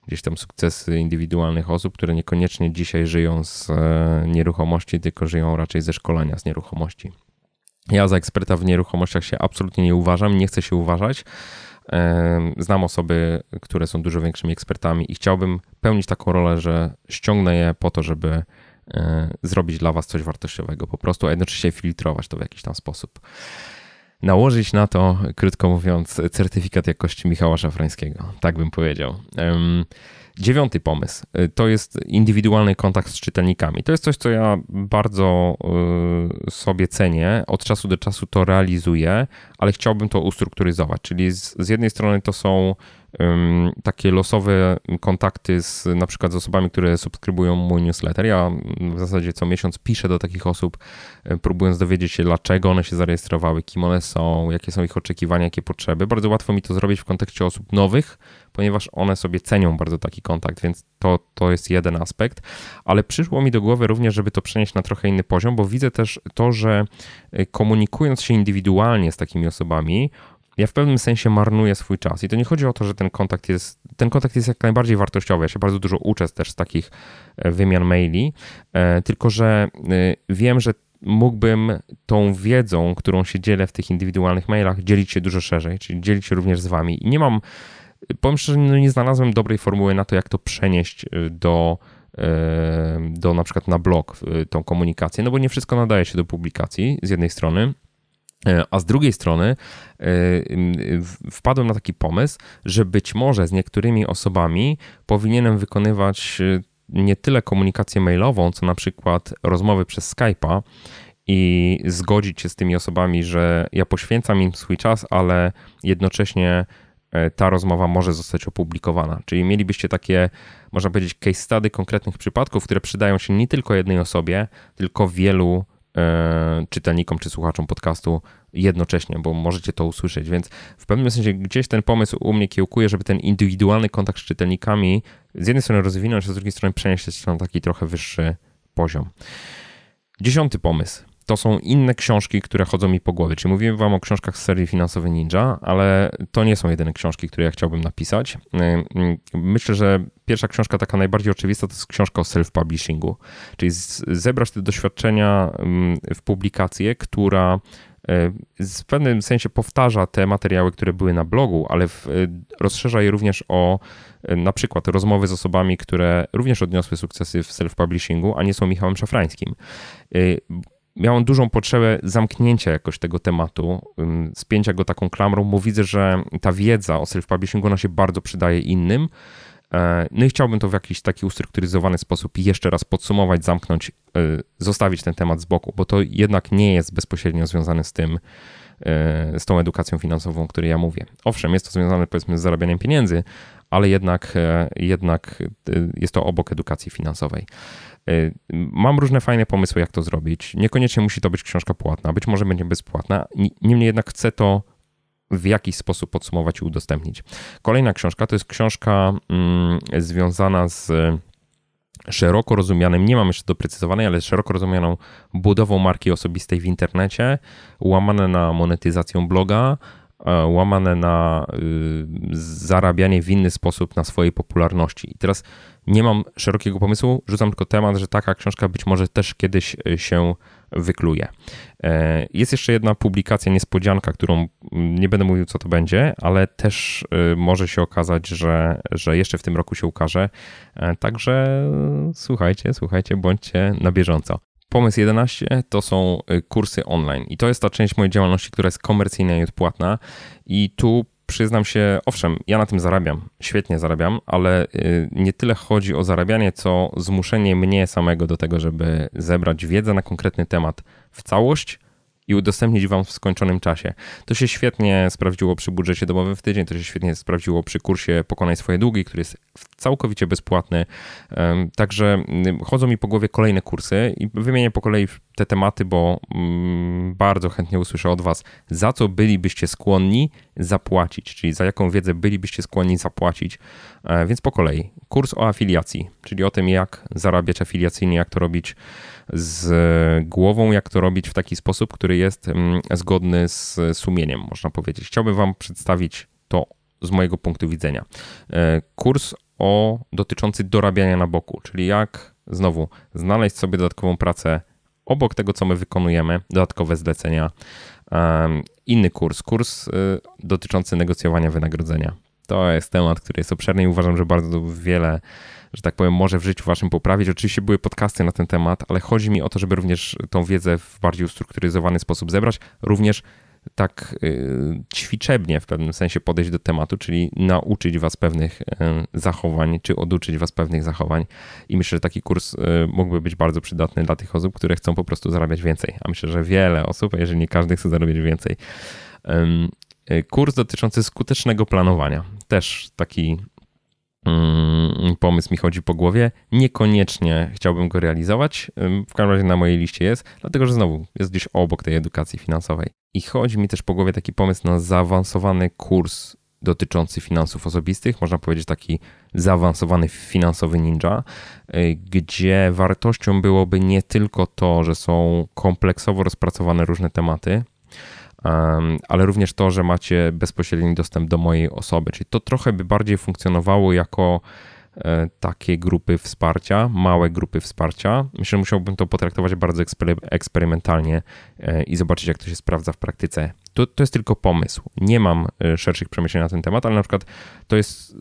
gdzieś tam sukcesy indywidualnych osób, które niekoniecznie dzisiaj żyją z e, nieruchomości, tylko żyją raczej ze szkolenia z nieruchomości. Ja za eksperta w nieruchomościach się absolutnie nie uważam, nie chcę się uważać. Znam osoby, które są dużo większymi ekspertami i chciałbym pełnić taką rolę, że ściągnę je po to, żeby e, zrobić dla Was coś wartościowego po prostu, a jednocześnie filtrować to w jakiś tam sposób. Nałożyć na to, krótko mówiąc, certyfikat jakości Michała Szafrańskiego, tak bym powiedział. Dziewiąty pomysł y, to jest indywidualny kontakt z czytelnikami. To jest coś, co ja bardzo y, sobie cenię. Od czasu do czasu to realizuję, ale chciałbym to ustrukturyzować. Czyli z, z jednej strony to są takie losowe kontakty z na przykład z osobami, które subskrybują mój newsletter. Ja w zasadzie co miesiąc piszę do takich osób, y, próbując dowiedzieć się, dlaczego one się zarejestrowały, kim one są, jakie są ich oczekiwania, jakie potrzeby. Bardzo łatwo mi to zrobić w kontekście osób nowych, ponieważ one sobie cenią bardzo taki kontakt, więc to, to jest jeden aspekt. Ale przyszło mi do głowy również, żeby to przenieść na trochę inny poziom, bo widzę też to, że y, komunikując się indywidualnie z takimi osobami, ja w pewnym sensie marnuję swój czas. I to nie chodzi o to, że ten kontakt jest, ten kontakt jest jak najbardziej wartościowy. Ja się bardzo dużo uczę też z takich e, wymian maili, e, tylko że e, wiem, że mógłbym tą wiedzą, którą się dzielę w tych indywidualnych mailach, dzielić się dużo szerzej, czyli dzielić się również z wami. I nie mam, powiem szczerze, no nie znalazłem dobrej formuły na to, jak to przenieść do do na przykład na blog tą komunikację, no bo nie wszystko nadaje się do publikacji z jednej strony, a z drugiej strony wpadłem na taki pomysł, że być może z niektórymi osobami powinienem wykonywać nie tyle komunikację mailową, co na przykład rozmowy przez Skype'a i zgodzić się z tymi osobami, że ja poświęcam im swój czas, ale jednocześnie ta rozmowa może zostać opublikowana. Czyli mielibyście takie, można powiedzieć, case study konkretnych przypadków, które przydają się nie tylko jednej osobie, tylko wielu E, czytelnikom czy słuchaczom podcastu jednocześnie, bo możecie to usłyszeć. Więc w pewnym sensie gdzieś ten pomysł u mnie kiełkuje, żeby ten indywidualny kontakt z czytelnikami z jednej strony rozwinąć, a z drugiej strony przenieść się na taki trochę wyższy poziom. Dziesiąty pomysł to są inne książki, które chodzą mi po głowie. Czyli mówiłem wam o książkach z serii Finansowy Ninja, ale to nie są jedyne książki, które ja chciałbym napisać. Myślę, że pierwsza książka taka najbardziej oczywista to jest książka o self-publishingu, czyli zebrać te doświadczenia w publikację, która e, w pewnym sensie powtarza te materiały, które były na blogu, ale w, rozszerza je również o e, na przykład rozmowy z osobami, które również odniosły sukcesy w self-publishingu, a nie są Michałem Szafrańskim miałem dużą potrzebę zamknięcia jakoś tego tematu, spięcia go taką klamrą, bo widzę, że ta wiedza o self-publishingu ona się bardzo przydaje innym. E, no i chciałbym to w jakiś taki ustrukturyzowany sposób jeszcze raz podsumować, zamknąć, e, zostawić ten temat z boku, bo to jednak nie jest bezpośrednio związane z tym, e, z tą edukacją finansową, o której ja mówię. Owszem, jest to związane powiedzmy z zarabianiem pieniędzy, ale jednak, jednak jest to obok edukacji finansowej. Y, mam różne fajne pomysły, jak to zrobić. Niekoniecznie musi to być książka płatna, być może będzie bezpłatna. Niemniej jednak chcę to w jakiś sposób podsumować i udostępnić. Kolejna książka to jest książka mm, związana z szeroko rozumianym, nie mam jeszcze doprecyzowanej, ale szeroko rozumianą budową marki osobistej w internecie, łamane na monetyzację bloga, łamane na y, zarabianie w inny sposób na swojej popularności. I teraz nie mam szerokiego pomysłu, rzucam tylko temat, że taka książka być może też kiedyś y, się wykluje. E, jest jeszcze jedna publikacja, niespodzianka, którą mm, nie będę mówił, co to będzie, ale też może się okazać, że, że jeszcze w tym roku się ukaże. E, także słuchajcie, słuchajcie, bądźcie na bieżąco. Pomysł 11 to są y, kursy online. I to jest ta część mojej działalności, która jest komercyjna i odpłatna. I tu przyznam się, owszem, ja na tym zarabiam, świetnie zarabiam, ale y, nie tyle chodzi o zarabianie, co zmuszenie mnie samego do tego, żeby zebrać wiedzę na konkretny temat w całość i udostępnić Wam w skończonym czasie. To się świetnie sprawdziło przy budżecie domowym w tydzień, to się świetnie sprawdziło przy kursie Pokonaj swoje długi, który jest całkowicie bezpłatny. Także mm, chodzą mi po głowie kolejne kursy i wymienię po kolei te tematy, bo mm, bardzo chętnie usłyszę od Was, za co bylibyście skłonni zapłacić, czyli za jaką wiedzę bylibyście skłonni zapłacić. E, więc po kolei. Kurs o afiliacji, czyli o tym, jak zarabiać afiliacyjnie, jak to robić z głową, jak to robić w taki sposób, który jest mm, zgodny z sumieniem, można powiedzieć. Chciałbym Wam przedstawić to z mojego punktu widzenia. E, kurs o dotyczący dorabiania na boku, czyli jak znowu znaleźć sobie dodatkową pracę obok tego, co my wykonujemy, dodatkowe zlecenia. Inny kurs, kurs y, dotyczący negocjowania wynagrodzenia. To jest temat, który jest obszerny i uważam, że bardzo wiele że tak powiem, może w życiu waszym poprawić. Oczywiście były podcasty na ten temat, ale chodzi mi o to, żeby również tą wiedzę w bardziej ustrukturyzowany sposób zebrać, również tak y, ćwiczebnie w pewnym sensie podejść do tematu, czyli nauczyć was pewnych y, zachowań, czy oduczyć was pewnych zachowań. I myślę, że taki kurs y, mógłby być bardzo przydatny dla tych osób, które chcą po prostu zarabiać więcej. A myślę, że wiele osób, jeżeli nie każdy chce zarabiać więcej. Kurs dotyczący skutecznego planowania. Też taki Mm, pomysł mi chodzi po głowie. Niekoniecznie chciałbym go realizować. W każdym razie na mojej liście jest, dlatego że znowu jest gdzieś obok tej edukacji finansowej. I chodzi mi też po głowie taki pomysł na zaawansowany kurs dotyczący finansów osobistych, można powiedzieć taki zaawansowany finansowy ninja, y, gdzie wartością byłoby nie tylko to, że są kompleksowo rozpracowane różne tematy, ale również to, że macie bezpośredni dostęp do mojej osoby. Czyli to trochę by bardziej funkcjonowało jako e, takie grupy wsparcia, małe grupy wsparcia. Myślę, że musiałbym to potraktować bardzo eksperymentalnie e, i zobaczyć, jak to się sprawdza w praktyce. To, to jest tylko pomysł. Nie mam e, szerszych przemyśleń na ten temat, ale na przykład to jest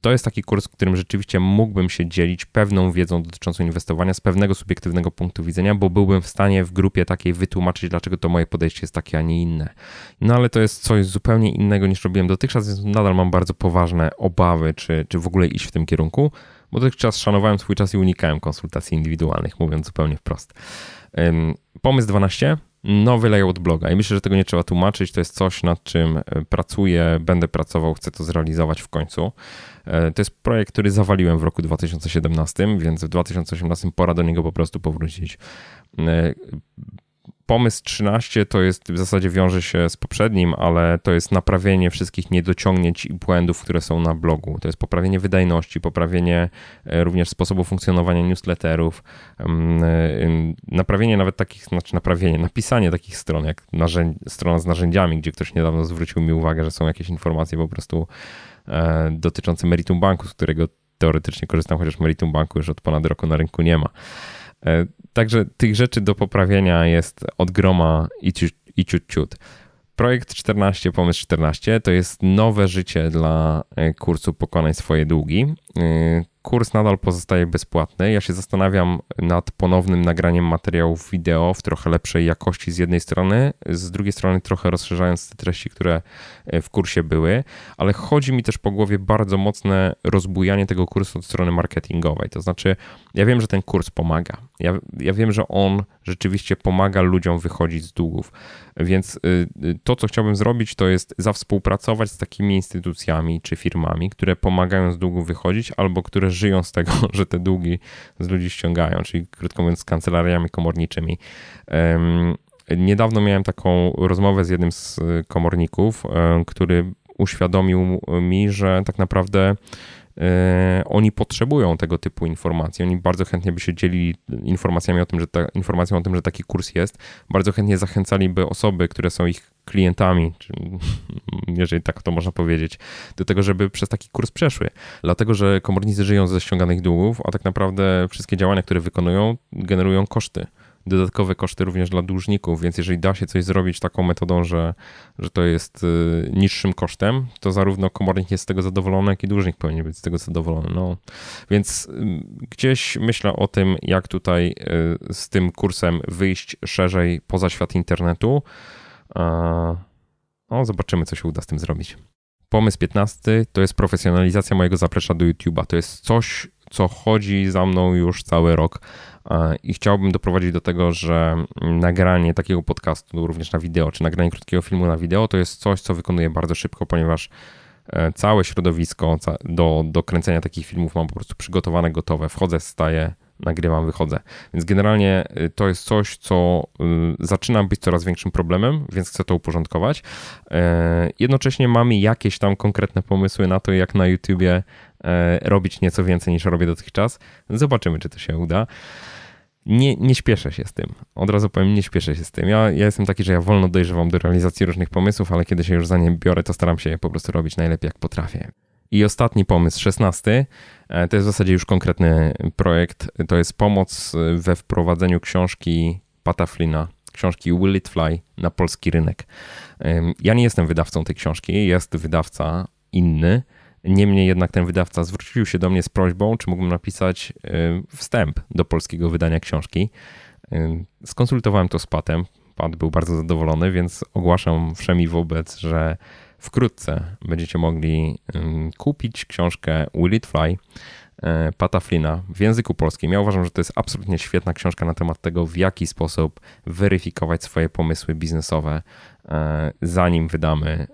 to jest taki kurs, w którym rzeczywiście mógłbym się dzielić pewną wiedzą dotyczącą inwestowania z pewnego subiektywnego punktu widzenia, bo byłbym w stanie w grupie takiej wytłumaczyć, dlaczego to moje podejście jest takie, a nie inne. No ale to jest coś zupełnie innego niż robiłem dotychczas, więc nadal mam bardzo poważne obawy, czy, czy w ogóle iść w tym kierunku, bo dotychczas szanowałem swój czas i unikałem konsultacji indywidualnych, mówiąc zupełnie wprost. Pomysł 12 nowy layout bloga. I myślę, że tego nie trzeba tłumaczyć. To jest coś, nad czym e, pracuję, będę pracował, chcę to zrealizować w końcu. E, to jest projekt, który zawaliłem w roku 2017, więc w 2018 pora do niego po prostu powrócić. Pomysł 13 to jest w zasadzie wiąże się z poprzednim, ale to jest naprawienie wszystkich niedociągnięć i błędów, które są na blogu. To jest poprawienie wydajności, poprawienie e, również sposobu funkcjonowania newsletterów, naprawienie nawet takich, znaczy naprawienie, napisanie takich stron, jak strona z narzędziami, gdzie ktoś niedawno zwrócił mi uwagę, że są jakieś informacje po prostu E, dotyczący Meritum Banku, z którego teoretycznie korzystam, chociaż Meritum Banku już od ponad roku na rynku nie ma. E, także tych rzeczy do poprawienia jest od groma i ciut, i ciut, ciut. Projekt 14, pomysł 14 to jest nowe życie dla e, kursu Pokonaj swoje długi. Kurs nadal pozostaje bezpłatny. Ja się zastanawiam nad ponownym nagraniem materiałów wideo w trochę lepszej jakości z jednej strony, z drugiej strony trochę rozszerzając te treści, które e, w kursie były, ale chodzi mi też po głowie bardzo mocne rozbujanie tego kursu od strony marketingowej. To znaczy, ja wiem, że ten kurs pomaga. Ja, ja wiem, że on rzeczywiście pomaga ludziom wychodzić z długów. Więc y, y, to, co chciałbym zrobić, to jest zawspółpracować z takimi instytucjami czy firmami, które pomagają z długów wychodzić albo które żyją z tego, że te długi z ludzi ściągają, czyli krótko mówiąc z kancelariami komorniczymi. Niedawno miałem taką rozmowę z jednym z komorników, który uświadomił mi, że tak naprawdę oni potrzebują tego typu informacji. Oni bardzo chętnie by się dzielili informacjami o tym, że ta, informacją o tym, że taki kurs jest. Bardzo chętnie zachęcaliby osoby, które są ich klientami, czy, jeżeli tak to można powiedzieć, do tego, żeby przez taki kurs przeszły. Dlatego, że komornicy żyją ze ściąganych długów, a tak naprawdę wszystkie działania, które wykonują, generują koszty dodatkowe koszty również dla dłużników, więc jeżeli da się coś zrobić taką metodą, że, że to jest y, niższym kosztem, to zarówno komornik jest z tego zadowolony, jak i dłużnik powinien być z tego zadowolony. No, więc y, gdzieś myślę o tym, jak tutaj y, z tym kursem wyjść szerzej poza świat internetu. No, zobaczymy, co się uda z tym zrobić. Pomysł 15 to jest profesjonalizacja mojego zaplecza do YouTube'a. To jest coś, co chodzi za mną już cały rok i chciałbym doprowadzić do tego, że nagranie takiego podcastu również na wideo, czy nagranie krótkiego filmu na wideo, to jest coś, co wykonuję bardzo szybko, ponieważ e, całe środowisko do, do kręcenia takich filmów mam po prostu przygotowane, gotowe. Wchodzę, staję, nagrywam, wychodzę. Więc generalnie e, to jest coś, co e, zaczyna być coraz większym problemem, więc chcę to uporządkować. Jednocześnie mamy jakieś tam konkretne pomysły na to, jak na YouTubie robić nieco więcej niż robię dotychczas. Zobaczymy, czy to się uda nie, nie śpieszę się z tym. Od razu powiem, nie śpieszę się z tym. Ja, ja jestem taki, że ja wolno dojrzewam do realizacji różnych pomysłów, ale kiedy się już za nie biorę, to staram się je po prostu robić najlepiej, jak potrafię. I ostatni pomysł, szesnasty, e, to jest w zasadzie już konkretny projekt. To jest pomoc we wprowadzeniu książki Pataflina, książki Will It Fly na polski rynek. Ja nie jestem wydawcą tej książki, jest wydawca inny, Niemniej jednak ten wydawca zwrócił się do mnie z prośbą, czy mógłbym napisać y, wstęp do polskiego wydania książki. Y, skonsultowałem to z Patem. Pat był bardzo zadowolony, więc ogłaszam wszemi wobec, że wkrótce będziecie mogli y, kupić książkę Will It Fly Pata Flina w języku polskim. Ja uważam, że to jest absolutnie świetna książka na temat tego, w jaki sposób weryfikować swoje pomysły biznesowe, zanim wydamy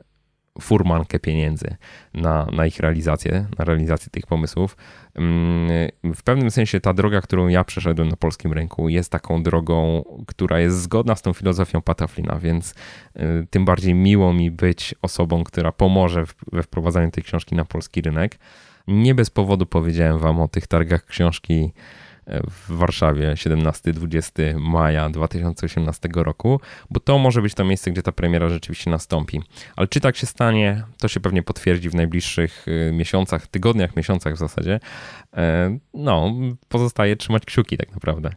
furmankę pieniędzy na, na ich realizację, na realizację tych pomysłów. Mm, w pewnym sensie ta droga, którą ja przeszedłem na polskim rynku, jest taką drogą, która jest zgodna z tą filozofią Pataflina, więc y, tym bardziej miło mi być osobą, która pomoże we wprowadzaniu tej książki na polski rynek. Nie bez powodu powiedziałem wam o tych targach książki w Warszawie 17-20 maja 2018 roku, bo to może być to miejsce, gdzie ta premiera rzeczywiście nastąpi. Ale czy tak się stanie, to się pewnie potwierdzi w najbliższych y, miesiącach, tygodniach, miesiącach w zasadzie. E, no, pozostaje trzymać kciuki tak naprawdę.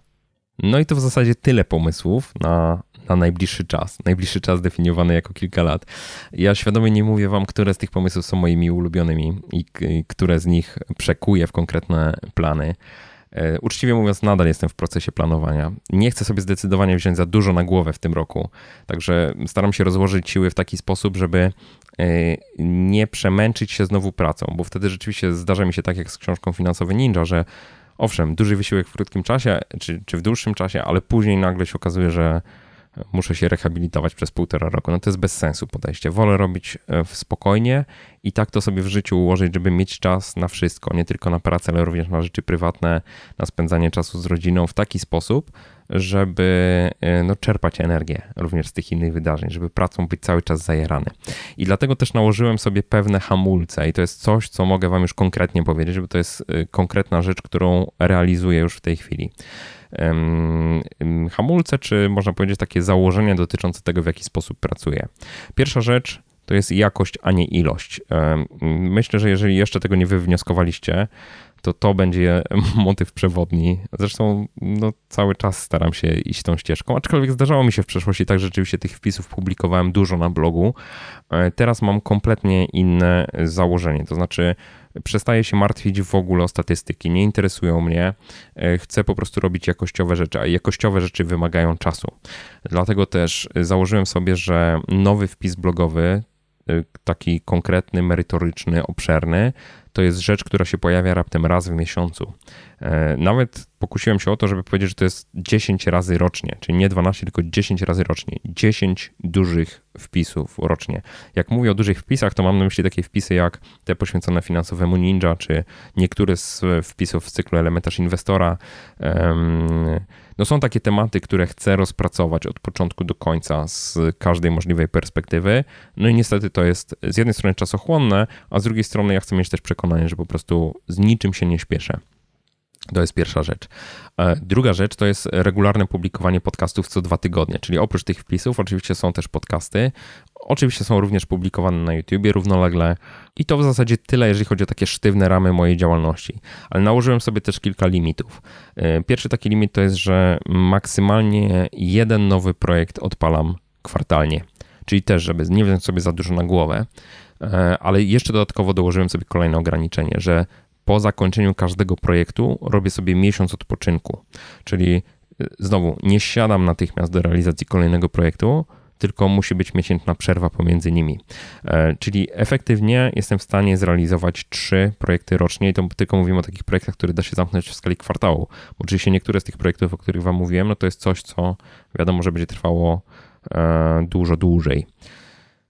No i to w zasadzie tyle pomysłów na, na najbliższy czas. Najbliższy czas definiowany jako kilka lat. Ja świadomie nie mówię wam, które z tych pomysłów są moimi ulubionymi i, i które z nich przekuję w konkretne plany. E, uczciwie mówiąc, nadal jestem w procesie planowania. Nie chcę sobie zdecydowanie wziąć za dużo na głowę w tym roku, także staram się rozłożyć siły w taki sposób, żeby e, nie przemęczyć się znowu pracą, bo wtedy rzeczywiście zdarza mi się tak jak z książką Finansowy Ninja, że owszem, duży wysiłek w krótkim czasie czy, czy w dłuższym czasie, ale później nagle się okazuje, że muszę się rehabilitować przez półtora roku. No to jest bez sensu podejście. Wolę robić e, spokojnie i tak to sobie w życiu ułożyć, żeby mieć czas na wszystko, nie tylko na pracę, ale również na rzeczy prywatne, na spędzanie czasu z rodziną w taki sposób, żeby e, no, czerpać energię również z tych innych wydarzeń, żeby pracą być cały czas zajerany. I dlatego też nałożyłem sobie pewne hamulce i to jest coś, co mogę Wam już konkretnie powiedzieć, bo to jest e, konkretna rzecz, którą realizuję już w tej chwili hamulce, czy można powiedzieć takie założenia dotyczące tego, w jaki sposób pracuję. Pierwsza rzecz to jest jakość, a nie ilość. Myślę, że jeżeli jeszcze tego nie wywnioskowaliście, to to będzie motyw przewodni. Zresztą no, cały czas staram się iść tą ścieżką, aczkolwiek zdarzało mi się w przeszłości tak, rzeczywiście tych wpisów publikowałem dużo na blogu. E, teraz mam kompletnie inne założenie, to znaczy przestaję się martwić w ogóle o statystyki, nie interesują mnie, e, chcę po prostu robić jakościowe rzeczy, a jakościowe rzeczy wymagają czasu. Dlatego też założyłem sobie, że nowy wpis blogowy, e, taki konkretny, merytoryczny, obszerny, to jest rzecz, która się pojawia raptem raz w miesiącu. E, nawet pokusiłem się o to, żeby powiedzieć, że to jest 10 razy rocznie, czyli nie 12, tylko 10 razy rocznie. 10 dużych wpisów rocznie. Jak mówię o dużych wpisach, to mam na myśli takie wpisy jak te poświęcone finansowemu ninja, czy niektóre z wpisów w cyklu Elementarz Inwestora. No są takie tematy, które chcę rozpracować od początku do końca z każdej możliwej perspektywy. No i niestety to jest z jednej strony czasochłonne, a z drugiej strony ja chcę mieć też przekonanie, że po prostu z niczym się nie śpieszę. To jest pierwsza rzecz. E, druga rzecz to jest regularne publikowanie podcastów co dwa tygodnie, czyli oprócz tych wpisów oczywiście są też podcasty. Oczywiście są również publikowane na YouTubie równolegle i to w zasadzie tyle, jeżeli chodzi o takie sztywne ramy mojej działalności. Ale nałożyłem sobie też kilka limitów. E, pierwszy taki limit to jest, że maksymalnie jeden nowy projekt odpalam kwartalnie, czyli też, żeby nie wziąć sobie za dużo na głowę, e, ale jeszcze dodatkowo dołożyłem sobie kolejne ograniczenie, że po zakończeniu każdego projektu robię sobie miesiąc odpoczynku. Czyli y, znowu nie siadam natychmiast do realizacji kolejnego projektu, tylko musi być miesięczna przerwa pomiędzy nimi. E, czyli efektywnie jestem w stanie zrealizować trzy projekty rocznie i to tylko mówimy o takich projektach, które da się zamknąć w skali kwartału. Oczywiście niektóre z tych projektów, o których Wam mówiłem, no to jest coś, co wiadomo, że będzie trwało e, dużo dłużej.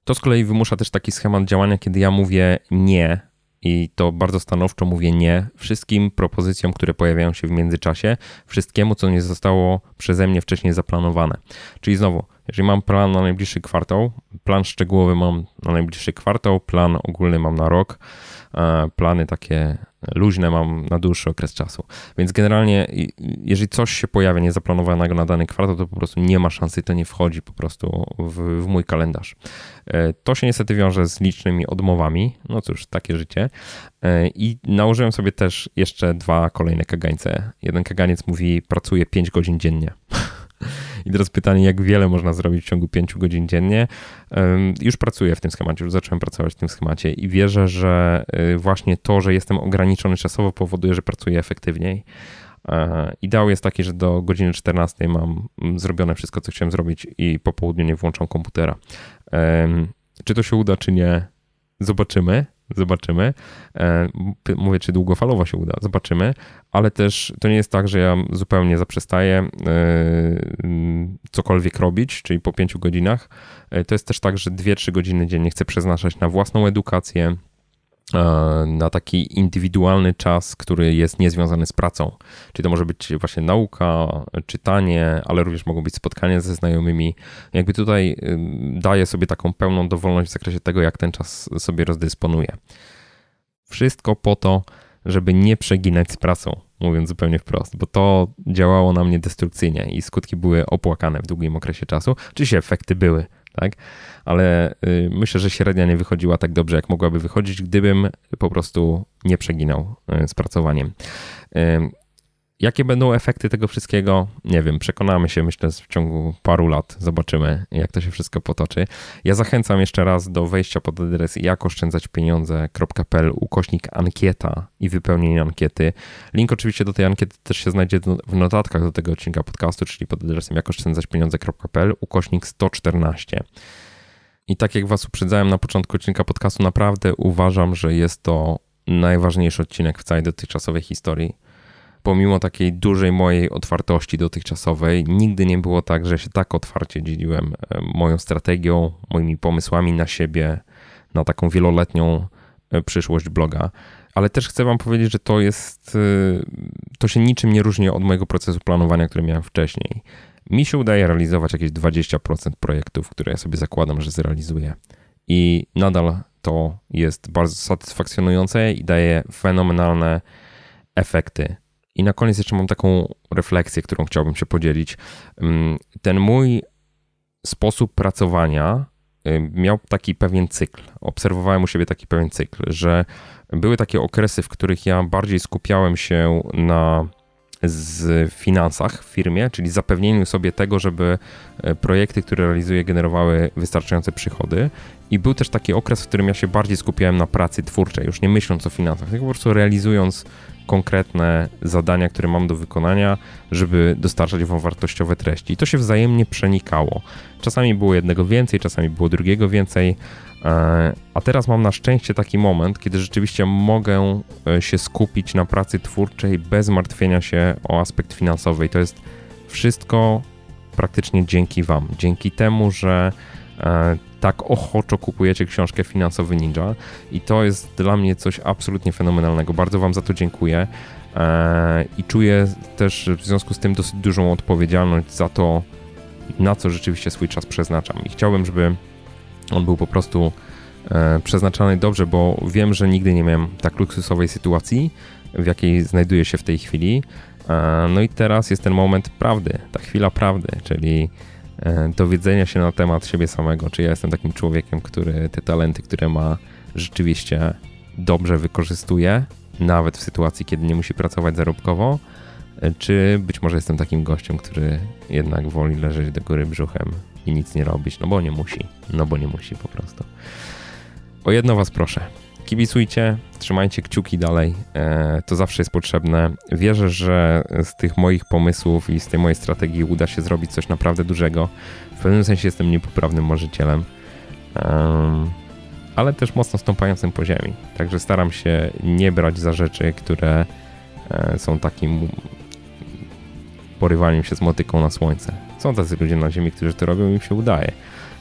To z kolei wymusza też taki schemat działania, kiedy ja mówię nie i to bardzo stanowczo mówię nie wszystkim propozycjom, które pojawiają się w międzyczasie, wszystkiemu, co nie zostało przeze mnie wcześniej zaplanowane. Czyli znowu, jeżeli mam plan na najbliższy kwartał, plan szczegółowy mam na najbliższy kwartał, plan ogólny mam na rok, e, plany takie luźne mam na dłuższy okres czasu. Więc generalnie, jeżeli coś się pojawia niezaplanowanego na dany kwartał, to po prostu nie ma szansy, to nie wchodzi po prostu w, w mój kalendarz. E, to się niestety wiąże z licznymi odmowami, no cóż, takie życie. E, I nałożyłem sobie też jeszcze dwa kolejne kagańce. Jeden kaganiec mówi, pracuję 5 godzin dziennie. I teraz pytanie, jak wiele można zrobić w ciągu 5 godzin dziennie. Już pracuję w tym schemacie, już zacząłem pracować w tym schemacie i wierzę, że y, właśnie to, że jestem ograniczony czasowo powoduje, że pracuję efektywniej. E, ideał jest taki, że do godziny 14 mam zrobione wszystko, co chciałem zrobić i po południu nie włączam komputera. Czy to się uda, czy nie, zobaczymy. Zobaczymy. E, mówię, czy długofalowo się uda. Zobaczymy, ale też to nie jest tak, że ja zupełnie zaprzestaję e, cokolwiek robić, czyli po pięciu godzinach. E, to jest też tak, że 2-3 godziny dziennie chcę przeznaczać na własną edukację, na taki indywidualny czas, który jest niezwiązany z pracą. Czyli to może być właśnie nauka, czytanie, ale również mogą być spotkania ze znajomymi. Jakby tutaj daję sobie taką pełną dowolność w zakresie tego, jak ten czas sobie rozdysponuję. Wszystko po to, żeby nie przeginać z pracą. mówiąc zupełnie wprost, bo to działało na mnie destrukcyjnie i skutki były opłakane w długim okresie czasu. Oczywiście efekty były, tak? Ale y, myślę, że średnia nie wychodziła tak dobrze, jak mogłaby wychodzić, gdybym po prostu nie przeginał y, z pracowaniem. Jakie będą efekty tego wszystkiego? Nie wiem, przekonamy się, myślę, w ciągu paru lat. Zobaczymy, jak to się wszystko potoczy. Ja zachęcam jeszcze raz do wejścia pod adres jakoszczędzaćpieniądze.pl ukośnik ankieta i wypełnienie ankiety. Link oczywiście do tej ankiety też się znajdzie w notatkach do tego odcinka podcastu, czyli pod adresem jakoszczędzaćpieniądze.pl ukośnik 114. I tak jak Was uprzedzałem na początku odcinka podcastu, naprawdę uważam, że jest to najważniejszy odcinek w całej dotychczasowej historii pomimo takiej dużej mojej otwartości dotychczasowej, nigdy nie było tak, że się tak otwarcie dzieliłem e, moją strategią, moimi pomysłami na siebie, na taką wieloletnią e, przyszłość bloga. Ale też chcę Wam powiedzieć, że to jest, e, to się niczym nie różni od mojego procesu planowania, który miałem wcześniej. Mi się udaje realizować jakieś 20% projektów, które ja sobie zakładam, że zrealizuję. I nadal to jest bardzo satysfakcjonujące i daje fenomenalne efekty i na koniec jeszcze mam taką refleksję, którą chciałbym się podzielić. Mm, ten mój sposób pracowania y, miał taki pewien cykl. Obserwowałem u siebie taki pewien cykl, że były takie okresy, w których ja bardziej skupiałem się na z finansach w firmie, czyli zapewnieniu sobie tego, żeby e, projekty, które realizuję, generowały wystarczające przychody. I był też taki okres, w którym ja się bardziej skupiałem na pracy twórczej, już nie myśląc o finansach, tylko po prostu realizując konkretne zadania, które mam do wykonania, żeby dostarczać wam wartościowe treści. I to się wzajemnie przenikało. Czasami było jednego więcej, czasami było drugiego więcej. E, a teraz mam na szczęście taki moment, kiedy rzeczywiście mogę e, się skupić na pracy twórczej bez martwienia się o aspekt finansowy. I to jest wszystko praktycznie dzięki Wam. Dzięki temu, że e, tak ochoczo kupujecie książkę Finansowy Ninja i to jest dla mnie coś absolutnie fenomenalnego. Bardzo Wam za to dziękuję i czuję też w związku z tym dosyć dużą odpowiedzialność za to, na co rzeczywiście swój czas przeznaczam. I chciałbym, żeby on był po prostu e, przeznaczony dobrze, bo wiem, że nigdy nie miałem tak luksusowej sytuacji, w jakiej znajduję się w tej chwili. E, no i teraz jest ten moment prawdy, ta chwila prawdy, czyli dowiedzenia się na temat siebie samego, czy ja jestem takim człowiekiem, który te talenty, które ma, rzeczywiście dobrze wykorzystuje, nawet w sytuacji, kiedy nie musi pracować zarobkowo, czy być może jestem takim gościem, który jednak woli leżeć do góry brzuchem i nic nie robić, no bo nie musi, no bo nie musi po prostu. O jedno was proszę, kibicujcie, trzymajcie kciuki dalej, e, to zawsze jest potrzebne. Wierzę, że z tych moich pomysłów i z tej mojej strategii uda się zrobić coś naprawdę dużego. W pewnym sensie jestem niepoprawnym marzycielem, ale też mocno stąpającym po ziemi. Także staram się nie brać za rzeczy, które e, są takim porywaniem się z motyką na słońce. Są tacy ludzie na Ziemi, którzy to robią i im się udaje.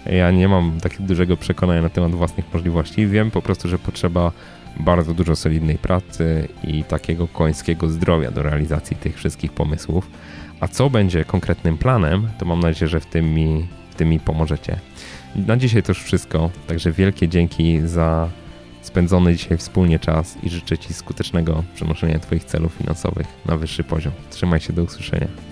Ja nie mam takiego dużego przekonania na temat własnych możliwości. Wiem po prostu, że potrzeba bardzo dużo solidnej pracy i takiego końskiego zdrowia do realizacji tych wszystkich pomysłów. A co będzie konkretnym planem, to mam nadzieję, że w tym mi, w tym mi pomożecie. Na dzisiaj to już wszystko, także wielkie dzięki za spędzony dzisiaj wspólnie czas i życzę Ci skutecznego przenoszenia Twoich celów finansowych na wyższy poziom. Trzymaj się, do usłyszenia.